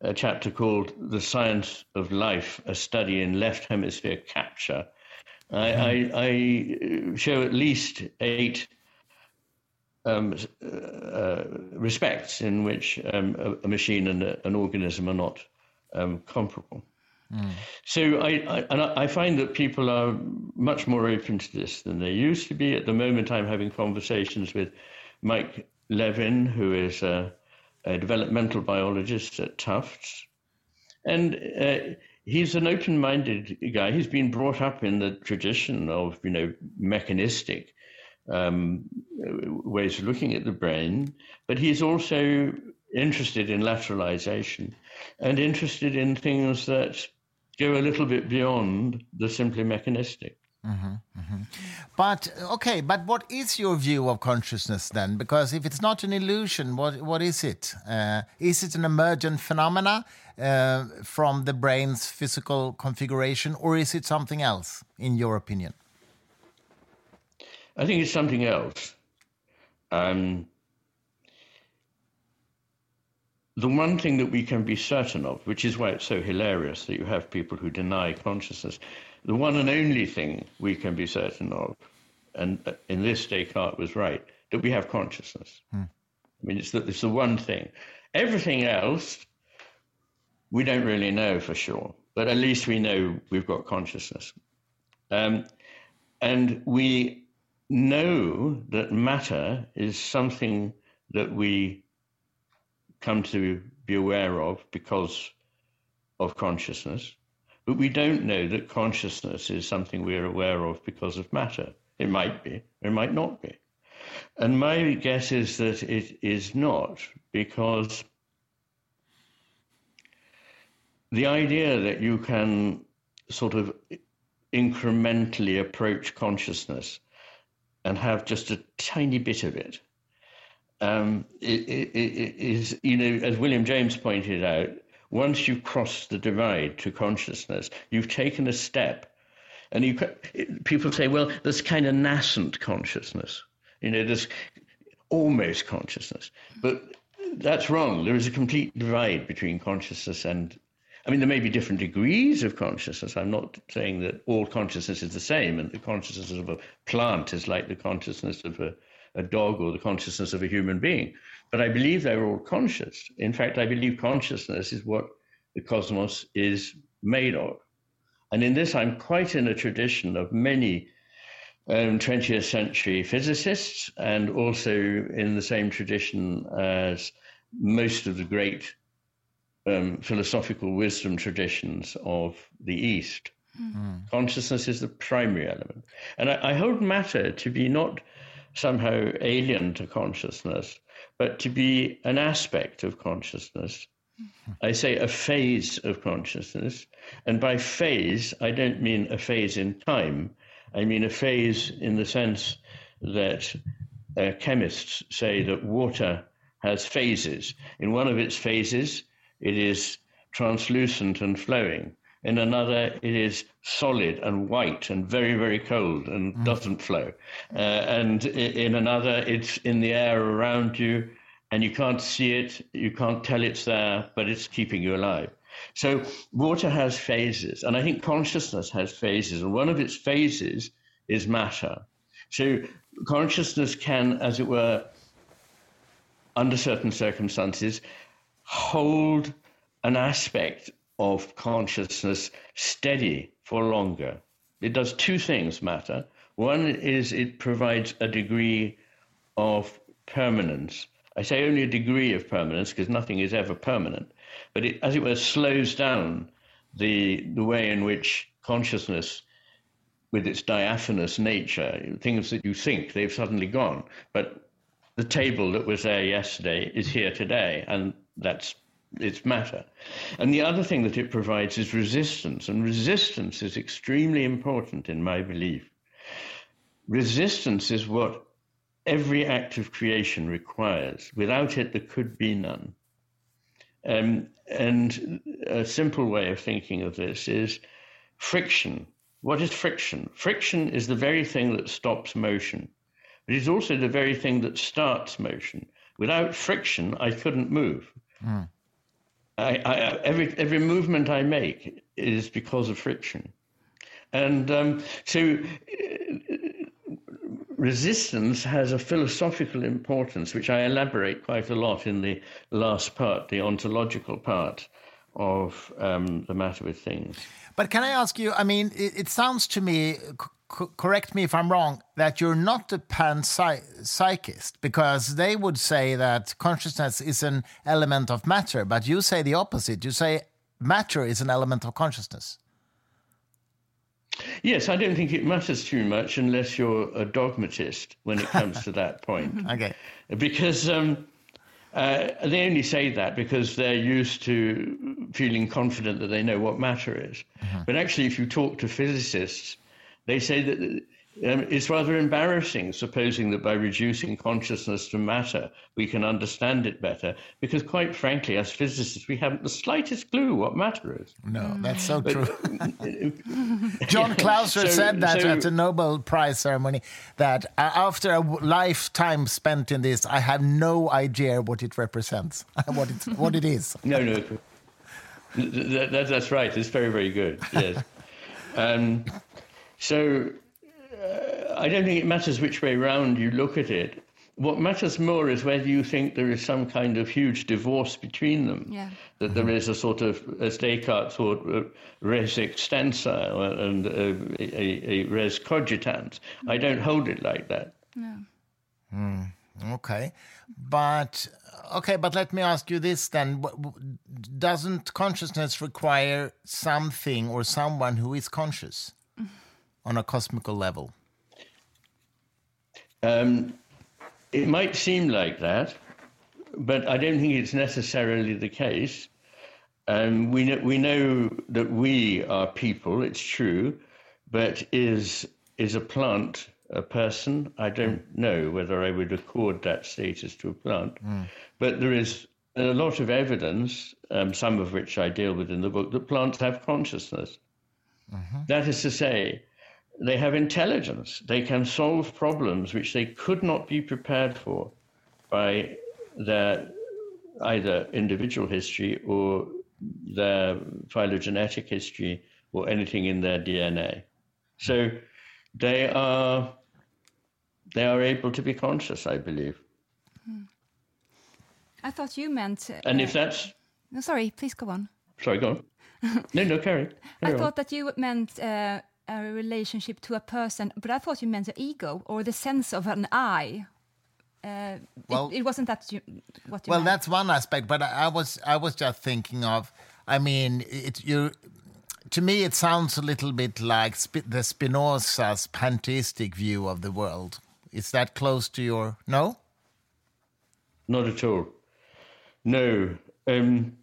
a chapter called The Science of Life, a study in left hemisphere capture, I, I, I show at least eight um, uh, respects in which um, a, a, machine and a, an organism are not um, comparable. Mm. So I, I, and I find that people are much more open to this than they used to be. At the moment, I'm having conversations with Mike Levin, who is a, a developmental biologist at Tufts, and uh, he's an open-minded guy. He's been brought up in the tradition of you know mechanistic um, ways of looking at the brain, but he's also interested in lateralization and interested in things that go a little bit beyond the simply mechanistic. Mm-hmm, mm-hmm. But okay, but what is your view of consciousness then? Because if it's not an illusion, what what is it? Uh, is it an emergent phenomena uh, from the brain's physical configuration, or is it something else, in your opinion? I think it's something else. Um, the one thing that we can be certain of, which is why it's so hilarious that you have people who deny consciousness, the one and only thing we can be certain of, and uh, in this Descartes was right, that we have consciousness. Hmm. I mean, it's the, it's the one thing. Everything else, we don't really know for sure, but at least we know we've got consciousness. Um, and we know that matter is something that we come to be aware of because of consciousness. But we don't know that consciousness is something we're aware of because of matter. It might be, it might not be. And my guess is that it is not because the idea that you can sort of incrementally approach consciousness and have just a tiny bit of it um, it, it, it is, you know, as William James pointed out, once you cross the divide to consciousness, you've taken a step. And you, people say, well, there's kind of nascent consciousness. You know, there's almost consciousness. But that's wrong. There is a complete divide between consciousness and I mean, there may be different degrees of consciousness. I'm not saying that all consciousness is the same, and the consciousness of a plant is like the consciousness of a a dog or the consciousness of a human being. But I believe they're all conscious. In fact, I believe consciousness is what the cosmos is made of. And in this, I'm quite in a tradition of many um, 20th century physicists and also in the same tradition as most of the great um, philosophical wisdom traditions of the East. Mm. Consciousness is the primary element. And I, I hold matter to be not somehow alien to consciousness, but to be an aspect of consciousness. Mm-hmm. I say a phase of consciousness. And by phase, I don't mean a phase in time. I mean a phase in the sense that uh, chemists say that water has phases. In one of its phases, it is translucent and flowing. In another, it is solid and white and very, very cold and mm. doesn't flow. Uh, and in another, it's in the air around you and you can't see it, you can't tell it's there, but it's keeping you alive. So water has phases, and I think consciousness has phases, and one of its phases is matter. So consciousness can, as it were, under certain circumstances, hold an aspect of consciousness steady for longer. It does two things matter. One is it provides a degree of permanence. I say only a degree of permanence because nothing is ever permanent, but it, as it were, slows down the, the way in which consciousness, with its diaphanous nature, things that you think they've suddenly gone, but the table that was there yesterday is here today, and that's its matter. And the other thing that it provides is resistance, and resistance is extremely important in my belief. Resistance is what every act of creation requires. Without it, there could be none. Um, and a simple way of thinking of this is friction. What is friction? Friction is the very thing that stops motion. but It is also the very thing that starts motion. Without friction, I couldn't move. Mm. I, I, every every movement I make is because of friction, and um, so uh, resistance has a philosophical importance, which I elaborate quite a lot in the last part, the ontological part of um, the matter with things. But can I ask you? I mean, it, it sounds to me, correct me if I'm wrong, that you're not a panpsychist because they would say that consciousness is an element of matter, but you say the opposite. You say matter is an element of consciousness. Yes, I don't think it matters too much unless you're a dogmatist when it comes to that point. Okay. Because um, uh, they only say that because they're used to feeling confident that they know what matter is. Mm-hmm. But actually, if you talk to physicists, they say that um, it's rather embarrassing supposing that by reducing consciousness to matter, we can understand it better. Because, quite frankly, as physicists, we haven't the slightest clue what matter is. No, that's so but, true. John Clauser so, said that so, at the Nobel Prize ceremony that after a lifetime spent in this, I have no idea what it represents, what, it, what it is. No, no. That, that, that's right. It's very, very good. Yes. Um, so I don't think it matters which way round you look at it. What matters more is whether you think there is some kind of huge divorce between them. Yeah. That there is a sort of, as Descartes thought, uh, res extensa and uh, a, a, res cogitans. I don't hold it like that. No. Mm, okay. But okay, but let me ask you this then: Doesn't consciousness require something or someone who is conscious on a cosmical level? Um, it might seem like that, but I don't think it's necessarily the case. Um, we know, we know that we are people. It's true, but is is a plant a person? I don't know whether I would accord that status to a plant, mm. but there is a lot of evidence, um, some of which I deal with in the book, that plants have consciousness. Mm-hmm. That is to say, they have intelligence. They can solve problems which they could not be prepared for by their either individual history or their phylogenetic history or anything in their DNA. So they are they are able to be conscious, I believe. Hmm. I thought you meant. Uh, and if that's. No, sorry, please go on. Sorry, go on. no, no, carry. carry I on. thought that you meant uh, a relationship to a person, but I thought you meant the ego or the sense of an I. Uh, well, it, it, wasn't that you, what you well meant. that's one aspect but I, I, was i was just thinking of i mean it you to me it sounds a little bit like Sp the Spinoza's pantheistic view of the world is that close to your no not at all no um,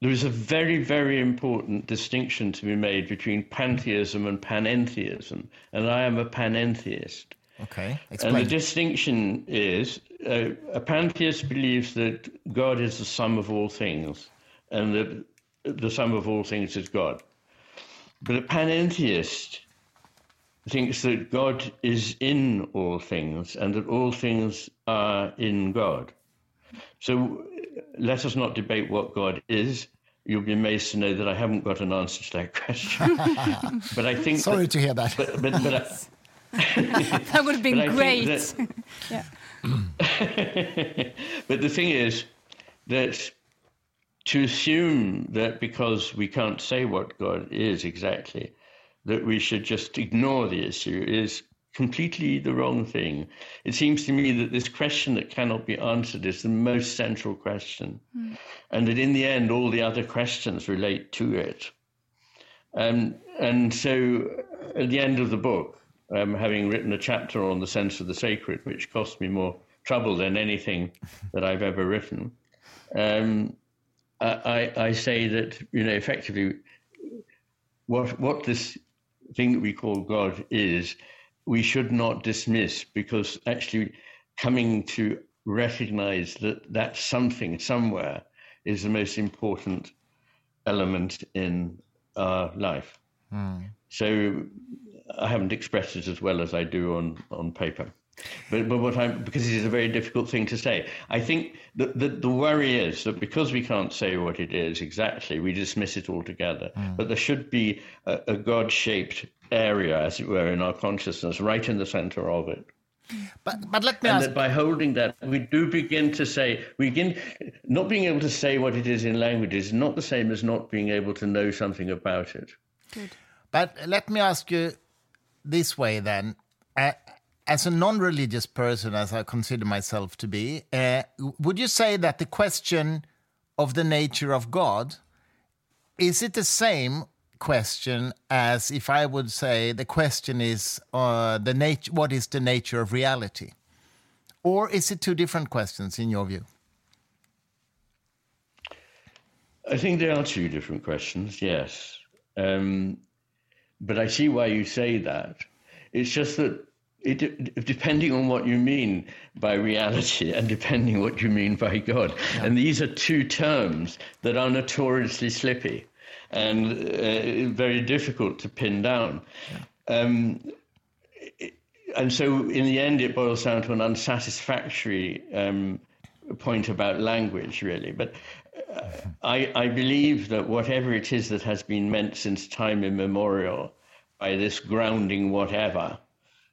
there is a very, very important distinction to be made between pantheism and panentheism, and I am a panentheist. Okay, explain. And the distinction is uh, a pantheist believes that God is the sum of all things, and that the sum of all things is God. But a panentheist thinks that God is in all things and that all things are in God. So let us not debate what God is. You'll be amazed to know that I haven't got an answer to that question. but I think. Sorry that, to hear that. But, but, but I, that would have been great. That, yeah. but the thing is that to assume that because we can't say what God is exactly, that we should just ignore the issue is completely the wrong thing. It seems to me that this question that cannot be answered is the most central question, mm. and that in the end, all the other questions relate to it. Um, and so, at the end of the book, um, having written a chapter on the sense of the sacred, which cost me more trouble than anything that I've ever written, um, I, I say that you know effectively what what this thing that we call God is we should not dismiss because actually coming to recognize that that something somewhere is the most important element in our life. Mm. So I haven't expressed it as well as I do on, on paper. But, but what I'm, because it is a very difficult thing to say. I think that the, the worry is that because we can't say what it is exactly, we dismiss it altogether. Mm. But there should be a, a God shaped area, as it were, in our consciousness, right in the center of it. But but let me and ask. that by holding that, we do begin to say we begin not being able to say what it is in language is not the same as not being able to know something about it. Good. But let me ask you this way then. Uh, as a non religious person, as I consider myself to be, uh, would you say that the question of the nature of God is it the same question as if I would say the question is uh, the nat- what is the nature of reality? Or is it two different questions in your view? I think there are two different questions, yes. Um, but I see why you say that. It's just that it, depending on what you mean by reality and depending what you mean by God. Yeah. And these are two terms that are notoriously slippy and uh, very difficult to pin down. Yeah. Um, and so, in the end, it boils down to an unsatisfactory um, point about language, really. But uh, I, I believe that whatever it is that has been meant since time immemorial by this grounding whatever,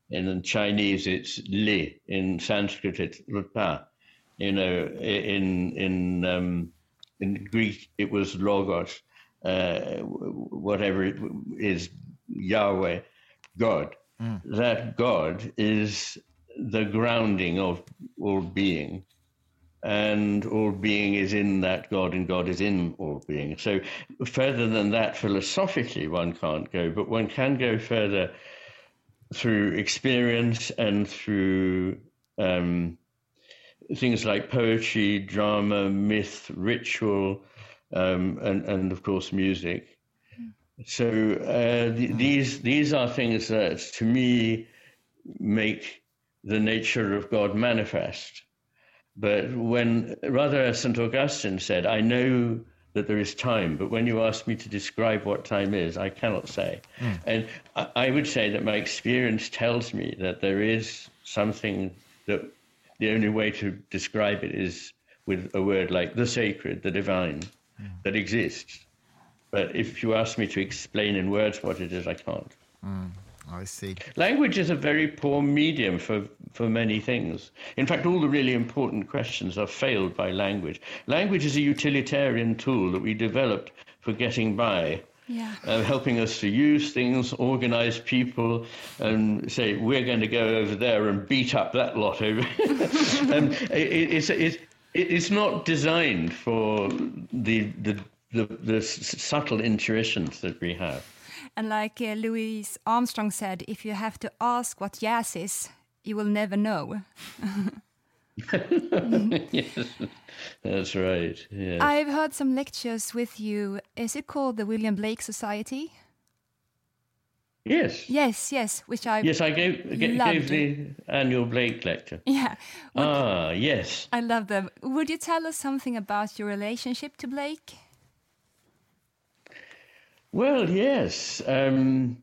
in Chinese it's li, in Sanskrit it's rupa, you know, in in um, in Greek it was logos, uh, whatever it is, Yahweh, God. Mm. That God is the grounding of all being, and all being is in that God, and God is in all being. So, further than that, philosophically, one can't go, but one can go further through experience and through um, things like poetry, drama, myth, ritual, um, and, and of course music. So uh, th- these these are things that, to me, make the nature of God manifest. But when rather, as Saint Augustine said, I know that there is time. But when you ask me to describe what time is, I cannot say. Mm. And I, I, would say that my experience tells me that there is something that the only way to describe it is with a word like the sacred, the divine, mm. that exists. But if you ask me to explain in words what it is, I can't. Mm. I see. Language is a very poor medium for, for many things. In fact, all the really important questions are failed by language. Language is a utilitarian tool that we developed for getting by. Yeah. Uh, helping us to use things, organize people, and say, we're going to go over there and beat up that lot over. um, it, it's, it, it's not designed for the, the, the, the subtle intuitions that we have. And like uh, Louis Armstrong said, if you have to ask what jazz is, you will never know. yes, that's right. Yes. I've heard some lectures with you. Is it called the William Blake Society? Yes. Yes, yes, which I Yes, I gave, gave the annual Blake lecture. Yeah. Would, ah, yes. I love them. Would you tell us something about your relationship to Blake? Well, yes. Um,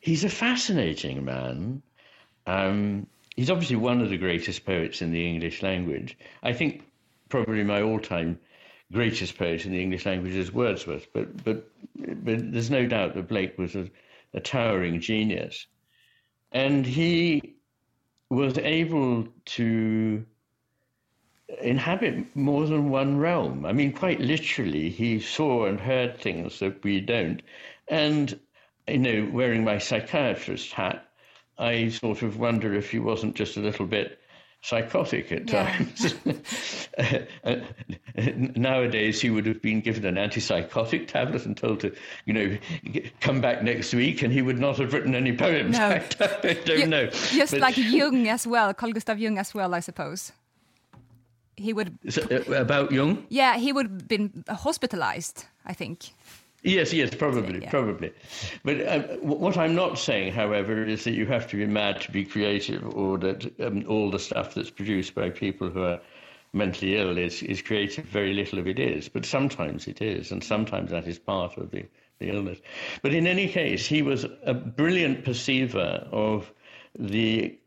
he's a fascinating man. Um, he's obviously one of the greatest poets in the English language. I think probably my all-time greatest poet in the English language is Wordsworth, but but but there's no doubt that Blake was a, a towering genius, and he was able to inhabit more than one realm. I mean, quite literally, he saw and heard things that we don't. And, you know, wearing my psychiatrist hat, I sort of wonder if he wasn't just a little bit psychotic at times. Yeah. Uh, nowadays, he would have been given an antipsychotic tablet and told to, you know, come back next week, and he would not have written any poems. No. I don't you, know. Just but, like Jung as well, Carl Gustav Jung as well, I suppose he would uh, about Jung. Yeah, he would have been hospitalized. I think. Yes, yes, probably, yeah. probably. But uh, what I'm not saying, however, is that you have to be mad to be creative, or that um, all the stuff that's produced by people who are mentally ill is, is creative. Very little of it is, but sometimes it is, and sometimes that is part of the, the illness. But in any case, he was a brilliant perceiver of the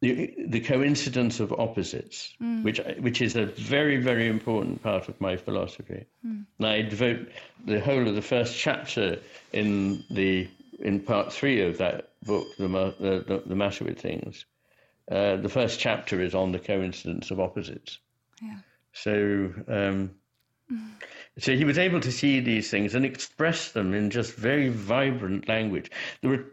the, the coincidence of opposites, mm. which which is a very very important part of my philosophy. Mm. And I devote the whole of the first chapter in the in part three of that book, The, the, the Matter with Things, uh, the first chapter is on the coincidence of opposites. Yeah. So, um, so he was able to see these things and express them in just very vibrant language. There were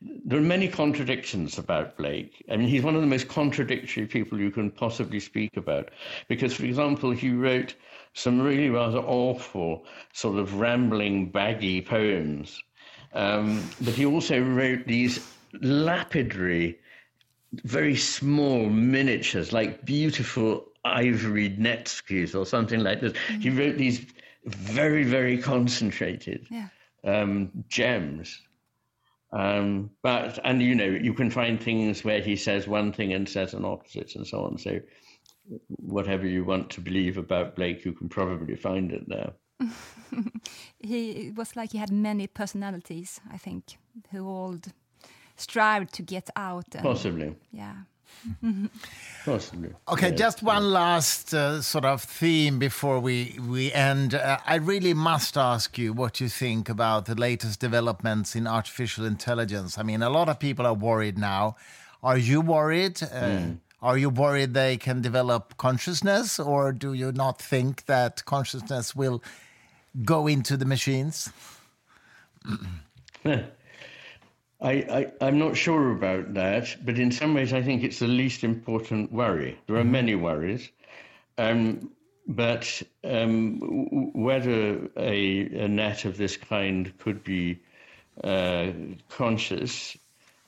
there are many contradictions about Blake. I mean, he's one of the most contradictory people you can possibly speak about. Because, for example, he wrote some really rather awful, sort of rambling, baggy poems. Um, but he also wrote these lapidary, very small miniatures, like beautiful ivory netsukes or something like this. Mm-hmm. He wrote these very, very concentrated yeah. um, gems. Um, but and you know you can find things where he says one thing and says an opposite and so on. So whatever you want to believe about Blake, you can probably find it there. he it was like he had many personalities. I think who all strived to get out. And, Possibly. Yeah. Possibly. Okay, just one last uh, sort of theme before we we end. Uh, I really must ask you what you think about the latest developments in artificial intelligence. I mean, a lot of people are worried now. Are you worried? Uh, mm. Are you worried they can develop consciousness, or do you not think that consciousness will go into the machines? I, I, am not sure about that, but in some ways, I think it's the least important worry. There are mm-hmm. many worries, um, but um, whether a, a, net of this kind could be uh, conscious,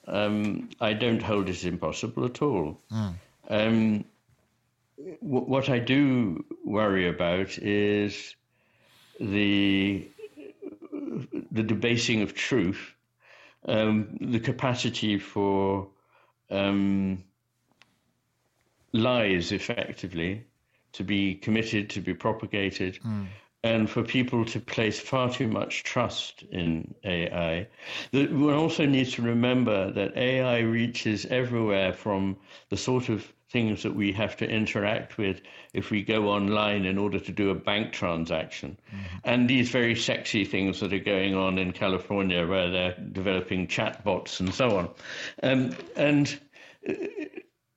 um, I don't hold it impossible at all. Mm. Um, w- what I do worry about is the the debasing of truth um, the capacity for um, lies effectively to be committed, to be propagated, mm. and for people to place far too much trust in AI. One also needs to remember that AI reaches everywhere from the sort of things that we have to interact with if we go online in order to do a bank transaction. Mm-hmm. And these very sexy things that are going on in California where they're developing chatbots and so on. Um, and uh,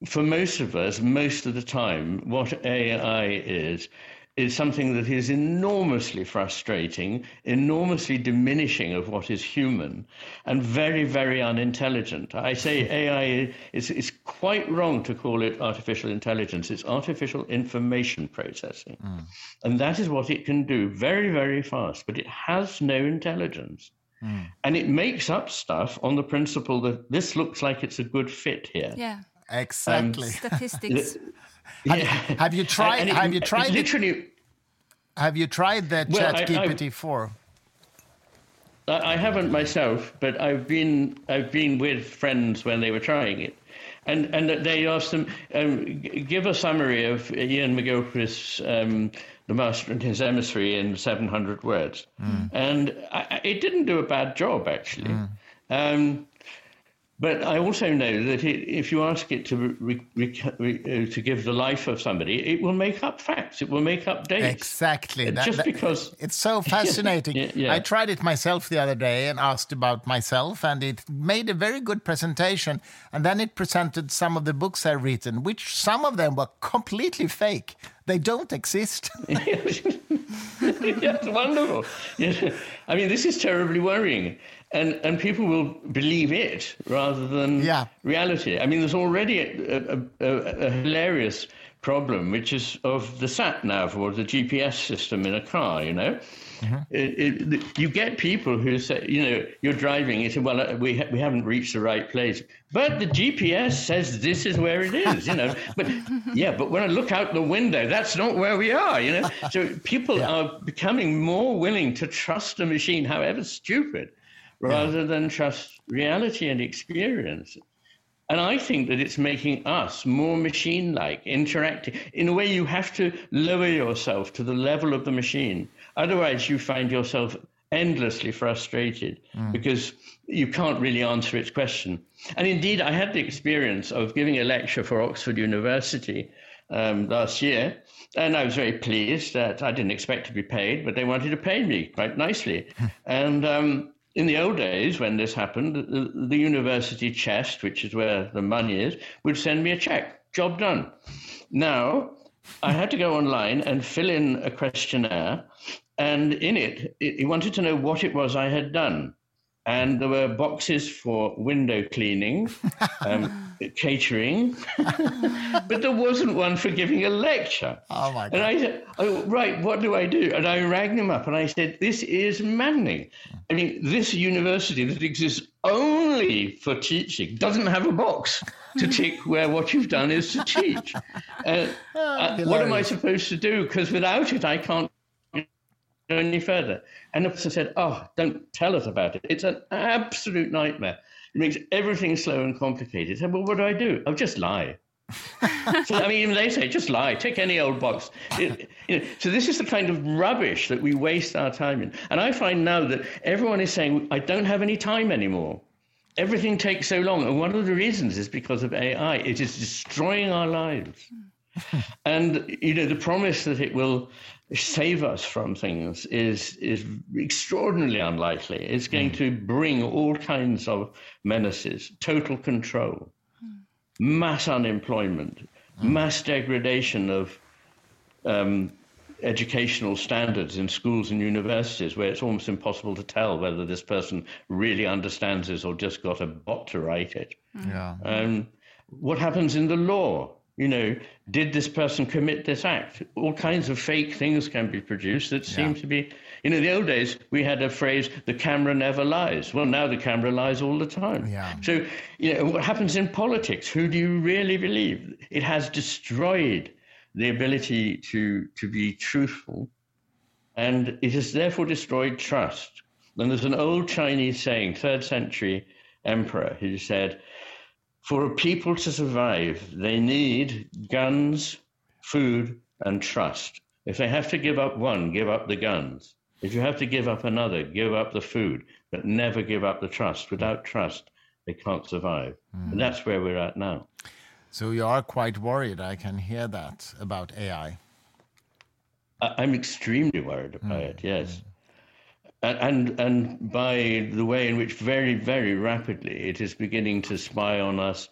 for most of us, most of the time, what AI is, is something that is enormously frustrating, enormously diminishing of what is human, and very, very unintelligent. I say AI is, is quite wrong to call it artificial intelligence. It's artificial information processing. Mm. And that is what it can do very, very fast, but it has no intelligence. Mm. And it makes up stuff on the principle that this looks like it's a good fit here. Yeah. Exactly. Um, Statistics. Have, yeah. have, you tried? It, have you tried literally? It? Have you tried that well, Chat GPT four? I haven't myself, but I've been I've been with friends when they were trying it, and and they asked them um, give a summary of Iain McGilchrist's um, The Master and His Emissary in seven hundred words, mm. and I, it didn't do a bad job actually. Mm. Um, but I also know that it, if you ask it to re, re, re, uh, to give the life of somebody, it will make up facts. It will make up dates. Exactly. That, just that, because it's so fascinating. yeah, yeah. I tried it myself the other day and asked about myself, and it made a very good presentation. And then it presented some of the books I've written, which some of them were completely fake. They don't exist. That's wonderful. Yes. I mean, this is terribly worrying and and people will believe it rather than yeah. reality. I mean, there's already a, a, a, a, hilarious problem, which is of the sat nav or the GPS system in a car. You know, mm-hmm. it, it, you get people who say, you know, you're driving. You say, well, uh, we ha- we haven't reached the right place, but the GPS says this is where it is. You know, but yeah, but when I look out the window, that's not where we are. You know, so people yeah. are becoming more willing to trust a machine, however stupid rather yeah. than trust reality and experience. And I think that it's making us more machine like, interacting. In a way, you have to lower yourself to the level of the machine. Otherwise, you find yourself endlessly frustrated mm. because you can't really answer its question. And indeed, I had the experience of giving a lecture for Oxford University um, last year. And I was very pleased that I didn't expect to be paid, but they wanted to pay me quite nicely. and um, in the old days, when this happened, the, the, university chest, which is where the money is, would send me a check. Job done. Now, I had to go online and fill in a questionnaire, and in it, it, he wanted to know what it was I had done. And there were boxes for window cleaning, um, catering, but there wasn't one for giving a lecture. Oh my God. And I said, oh, right, what do I do? And I rang them up and I said, this is maddening. I mean, this university that exists only for teaching doesn't have a box to tick where what you've done is to teach. Uh, uh, what am I supposed to do? Because without it, I can't any further. And the person said, oh, don't tell us about it. It's an absolute nightmare. It makes everything slow and complicated. I said, well, what do I do? I'll just lie. so, I mean, even they say, just lie, take any old box. It, you know, so this is the kind of rubbish that we waste our time in. And I find now that everyone is saying, I don't have any time anymore. Everything takes so long. And one of the reasons is because of AI. It is destroying our lives. and, you know, the promise that it will save us from things is is extraordinarily unlikely. It's going mm. to bring all kinds of menaces, total control, mm. mass unemployment, mm. mass degradation of um, educational standards in schools and universities, where it's almost impossible to tell whether this person really understands this or just got a bot to write it. Yeah. Um, what happens in the law? You know, did this person commit this act? All kinds of fake things can be produced that seem yeah. to be. You know, in the old days, we had a phrase, the camera never lies. Well, now the camera lies all the time. Yeah. So, you know, what happens in politics? Who do you really believe? It has destroyed the ability to, to be truthful, and it has therefore destroyed trust. And there's an old Chinese saying, third century emperor, who said, for a people to survive, they need guns, food, and trust. If they have to give up one, give up the guns. If you have to give up another, give up the food, but never give up the trust. Without trust, they can't survive. Mm. And that's where we're at now. So you are quite worried. I can hear that about AI. I'm extremely worried about mm. it, yes. Mm and and by the way in which very very rapidly it is beginning to spy on us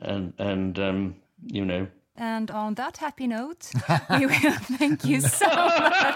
and and um, you know and on that happy note, we will thank you so much.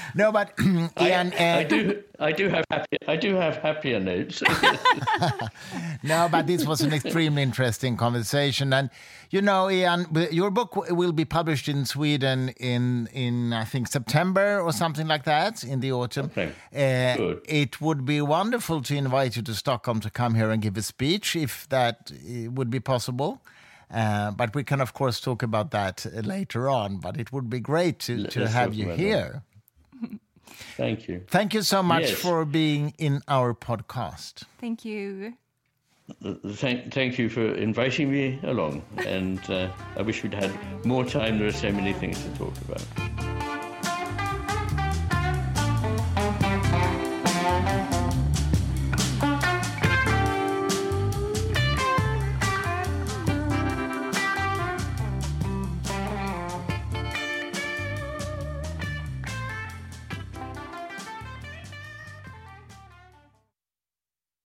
no, but Iain, I, uh, I, do, I do have happy, I do have happier notes. no, but this was an extremely interesting conversation, and you know, Iain, your book will be published in Sweden in in I think September or something like that in the autumn. Okay. Uh, Good. It would be wonderful to invite you to Stockholm to come here and give a speech if that uh, would be possible. Uh, but we can, of course, talk about that later on. But it would be great to, to have you here. Thank you. Thank you so much yes. for being in our podcast. Thank you. Thank, thank you for inviting me along. And uh, I wish we'd had more time. There are so many things to talk about.